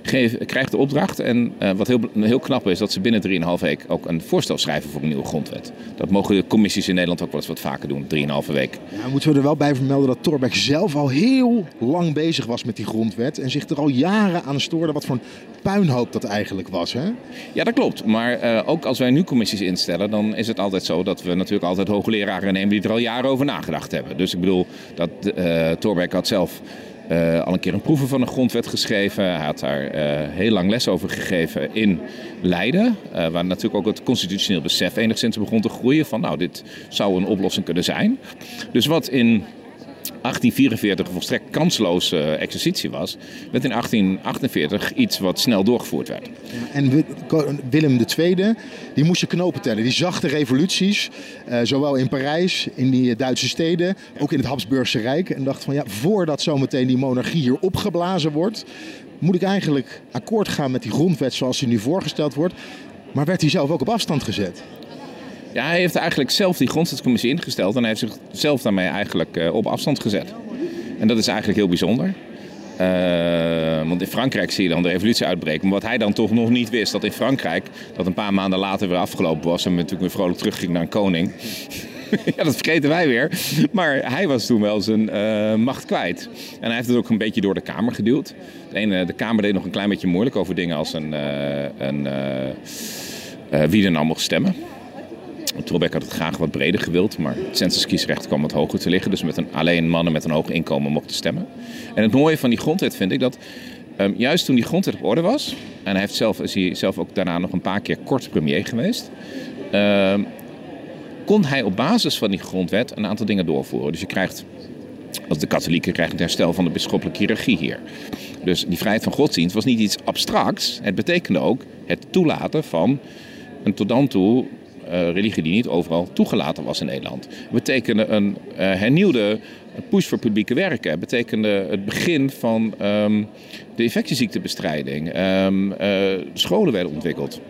Geef, krijgt de opdracht en eh, wat heel, heel knap is, dat ze binnen 3,5 week ook een voorstel schrijven voor een nieuwe grondwet. Dat mogen de commissies in Nederland ook wel eens wat vaker doen, 3,5 week. Nou, moeten we er wel bij vermelden dat Thorbecke zelf al heel lang bezig was met die grondwet. En zich er al jaren aan stoorde wat voor een puinhoop dat eigenlijk was. Hè? Ja, dat klopt. Maar eh, ook als wij nu commissies instellen, dan is het altijd zo dat we natuurlijk altijd hoogleraren nemen die er al jaren over nagedacht hebben. Dus ik bedoel, dat eh Thorbecke had zelf eh, al een keer een proeven van een grondwet geschreven. Hij had daar eh, heel lang les over gegeven in Leiden. eh, waar natuurlijk ook het constitutioneel besef enigszins begon te groeien van nou, dit zou een oplossing kunnen zijn. Dus wat in 1844 een volstrekt kansloze eh, exercitie was, werd in 1848 iets wat snel doorgevoerd werd. En Willem II, die moest je knopen tellen. Die zag de revoluties, eh, zowel in Parijs, in die eh, Duitse steden, ook in het Habsburgse Rijk. En dacht van ja, voordat zometeen die monarchie hier opgeblazen wordt, moet ik eigenlijk akkoord gaan met die grondwet zoals die nu voorgesteld wordt. Maar werd hij zelf ook op afstand gezet? Ja, hij heeft eigenlijk zelf die grondwetscommissie ingesteld en hij heeft zichzelf daarmee eigenlijk eh, op afstand gezet. En dat is eigenlijk heel bijzonder. Eh, want in Frankrijk zie je dan de revolutie uitbreken. Maar wat hij dan toch nog niet wist, dat in Frankrijk, dat een paar maanden later weer afgelopen was en natuurlijk weer vrolijk terugging naar een koning. ja, dat vergeten wij weer. Maar hij was toen wel zijn eh, macht kwijt. En hij heeft het ook een beetje door de Kamer geduwd. De, ene, de Kamer deed nog een klein beetje moeilijk over dingen als een, eh, een, wie er nou mocht stemmen. Thorbecke had het graag wat breder gewild, maar het censuskiesrecht kwam wat hoger te liggen. Dus met een, alleen mannen met een hoog inkomen mochten stemmen. En het mooie van die grondwet vind ik dat ehm, juist toen die grondwet op orde was... en hij heeft zelf, is zelf ook daarna nog een paar keer kort premier geweest... ehm, kon hij op basis van die grondwet een aantal dingen doorvoeren. Dus je krijgt, als de katholieken krijgen het herstel van de bisschoppelijke hiërarchie hier. Dus die vrijheid van godsdienst was niet iets abstracts. Het betekende ook het toelaten van een tot dan toe religie die niet overal toegelaten was in Nederland. Betekende een eh, hernieuwde push voor publieke werken. Betekende het begin van ehm, de infectieziektebestrijding. Ehm, eh, scholen werden ontwikkeld.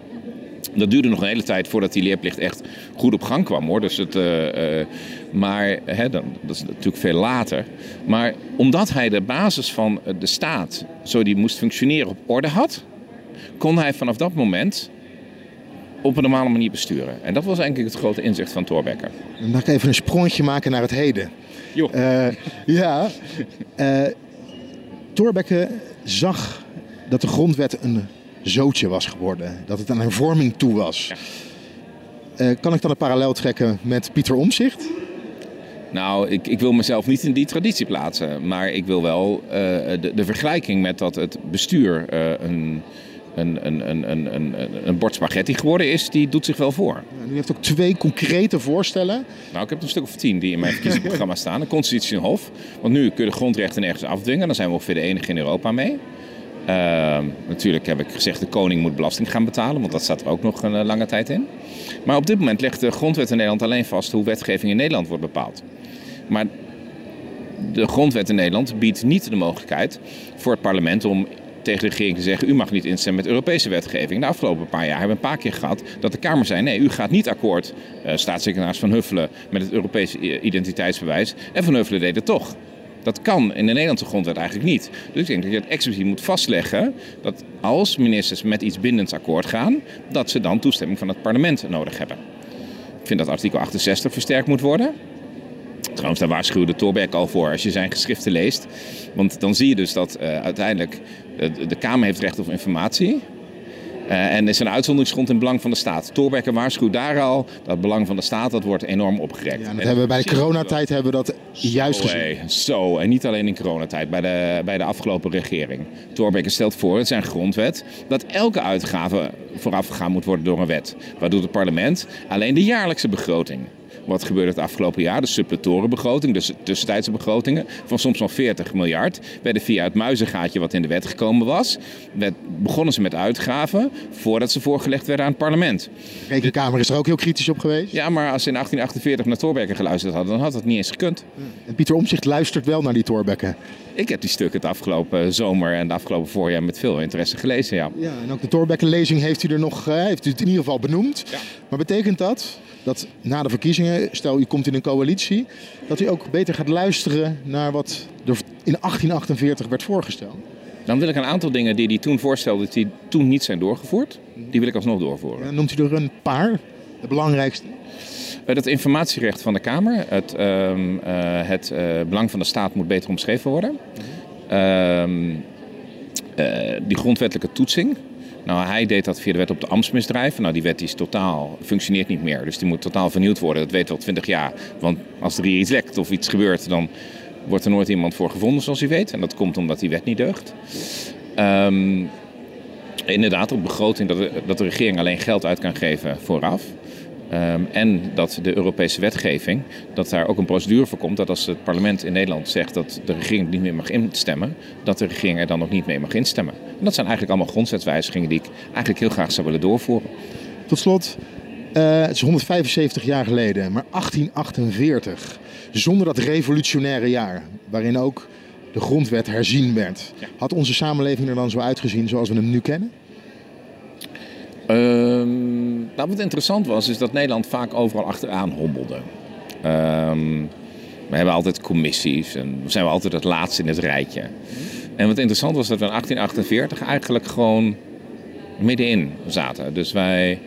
Dat duurde nog een hele tijd voordat die leerplicht echt goed op gang kwam hoor. Dus het, eh, eh, maar hè, dan, dat is natuurlijk veel later. Maar omdat hij de basis van eh, de staat, zo die moest functioneren, op orde had, kon hij vanaf dat moment op een normale manier besturen. En dat was eigenlijk het grote inzicht van Thorbecke. Dan mag ik even een sprongetje maken naar het heden. Joh. Eh, ja, eh Thorbecke zag dat de grondwet een zootje was geworden. Dat het aan hervorming toe was. Eh, kan ik dan een parallel trekken met Pieter Omzicht? Nou, ik, ik wil mezelf niet in die traditie plaatsen. Maar ik wil wel de, de vergelijking met dat het bestuur een, een, een, een, een, een, een bord spaghetti geworden is, die doet zich wel voor. U heeft ook twee concrete voorstellen. Nou, ik heb er een stuk of tien die in mijn verkiezingsprogramma staan. Een constitutioneel hof. Want nu kun je de grondrechten nergens afdwingen. Daar zijn we ongeveer de enige in Europa mee. Ehm, natuurlijk heb ik gezegd, de koning moet belasting gaan betalen. Want dat staat er ook nog een eh, lange tijd in. Maar op dit moment legt de grondwet in Nederland alleen vast hoe wetgeving in Nederland wordt bepaald. Maar de grondwet in Nederland biedt niet de mogelijkheid voor het parlement om tegen de regering te zeggen: u mag niet instemmen met Europese wetgeving. De afgelopen paar jaar hebben we een paar keer gehad dat de Kamer zei: nee, u gaat niet akkoord, eh, staatssecretaris Van Huffelen, met het Europese identiteitsbewijs. En Van Huffelen deed het toch. Dat kan in de Nederlandse grondwet eigenlijk niet. Dus ik denk dat je het expliciet moet vastleggen dat als ministers met iets bindends akkoord gaan, dat ze dan toestemming van het parlement nodig hebben. Ik vind dat artikel 68 versterkt moet worden. Trouwens, daar waarschuwde Thorbecke al voor als je zijn geschriften leest. Want dan zie je dus dat eh, uiteindelijk eh, de Kamer heeft recht op informatie. Eh, en is een uitzonderingsgrond in belang van de staat. Thorbecke waarschuwt daar al dat het belang van de staat dat wordt enorm opgerekt. Ja, dat hebben we bij de coronatijd hebben we dat juist Zo, gezien. zo, en niet alleen in coronatijd, bij de, bij de afgelopen regering. Thorbecke stelt voor, het zijn grondwet, dat elke uitgave voorafgegaan moet worden door een wet. Waardoor het parlement alleen de jaarlijkse begroting. Wat gebeurde het afgelopen jaar? De suppletorenbegroting, dus de tussentijdse begrotingen van soms wel 40 miljard, werden via het muizengaatje wat in de wet gekomen was, werd, begonnen ze met uitgaven voordat ze voorgelegd werden aan het parlement. De Rekenkamer is er ook heel kritisch op geweest. Ja, maar als ze in 1848 naar Thorbecke geluisterd hadden, dan had dat niet eens gekund. En Pieter Omzicht luistert wel naar die Thorbecke. Ik heb die stukken het afgelopen zomer en het afgelopen voorjaar met veel interesse gelezen, ja. Ja, en ook de Thorbecke-lezing heeft u er nog, eh, heeft u het in ieder geval benoemd. Maar betekent dat dat na de verkiezingen, stel u komt in een coalitie, dat u ook beter gaat luisteren naar wat er in 1848 werd voorgesteld? Dan wil ik een aantal dingen die hij toen voorstelde, die toen niet zijn doorgevoerd, die wil ik alsnog doorvoeren. Noemt u er een paar, de belangrijkste? Eh, Het informatierecht van de Kamer, het, ehm, eh, het eh, belang van de staat moet beter omschreven worden. Ehm, eh, die grondwettelijke toetsing. Nou, hij deed dat via de wet op de ambtsmisdrijven. Nou, die wet is totaal, functioneert niet meer. Dus die moet totaal vernieuwd worden. Dat weten we al twintig jaar. Want als er hier iets lekt of iets gebeurt, dan wordt er nooit iemand voor gevonden, zoals u weet. En dat komt omdat die wet niet deugt. Ehm, inderdaad, op begroting dat dat de regering alleen geld uit kan geven vooraf. Ehm, en dat de Europese wetgeving, dat daar ook een procedure voor komt. Dat als het parlement in Nederland zegt dat de regering niet meer mag instemmen, dat de regering er dan ook niet mee mag instemmen. En dat zijn eigenlijk allemaal grondwetswijzigingen die ik eigenlijk heel graag zou willen doorvoeren. Tot slot, eh, het is 175 jaar geleden, maar 1848. Zonder dat revolutionaire jaar, waarin ook de grondwet herzien werd. Had onze samenleving er dan zo uitgezien zoals we hem nu kennen? Ehm, nou, wat interessant was, is dat Nederland vaak overal achteraan hobbelde. Ehm, we hebben altijd commissies en zijn we altijd het laatste in het rijtje. En wat interessant was dat we in 1848 eigenlijk gewoon middenin zaten. Dus wij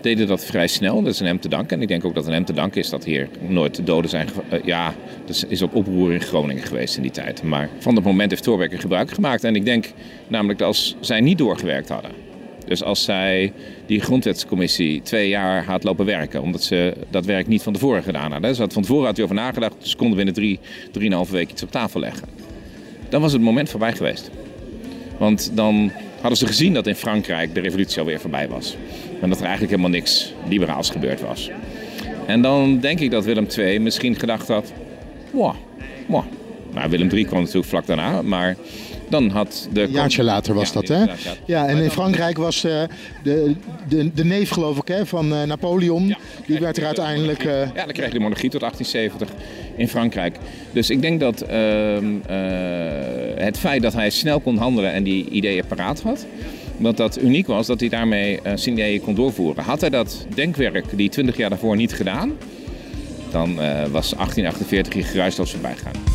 deden dat vrij snel. Dat is een hem te danken. En ik denk ook dat een hem te danken is dat hier nooit doden zijn. Uh, ja, er is op oproer in Groningen geweest in die tijd. Maar van dat moment heeft Thorbecke gebruik gemaakt. En ik denk namelijk dat als zij niet doorgewerkt hadden. Dus als zij die grondwetscommissie twee jaar had lopen werken, omdat ze dat werk niet van tevoren gedaan hadden. Ze had van tevoren had over nagedacht, dus konden binnen drie, drieënhalve weken iets op tafel leggen. Dan was het moment voorbij geweest. Want dan hadden ze gezien dat in Frankrijk de revolutie alweer voorbij was. En dat er eigenlijk helemaal niks liberaals gebeurd was. En dan denk ik dat Willem II misschien gedacht had, wow, wow. Nou, Willem III kwam natuurlijk vlak daarna, maar dan had de... Een jaartje later was dat, hè? Ja, en in Frankrijk was uh, de, de, de neef, geloof ik, hè, van uh, Napoleon. Ja, die werd er uiteindelijk... Uh... Ja, dan kreeg de monarchie tot 1870 in Frankrijk. Dus ik denk dat ehm, het feit dat hij snel kon handelen en die ideeën paraat had... Dat dat uniek was dat hij daarmee uh, zijn ideeën kon doorvoeren. Had hij dat denkwerk die 20 jaar daarvoor niet gedaan, dan was 1848 hier geruisloos voorbij gegaan.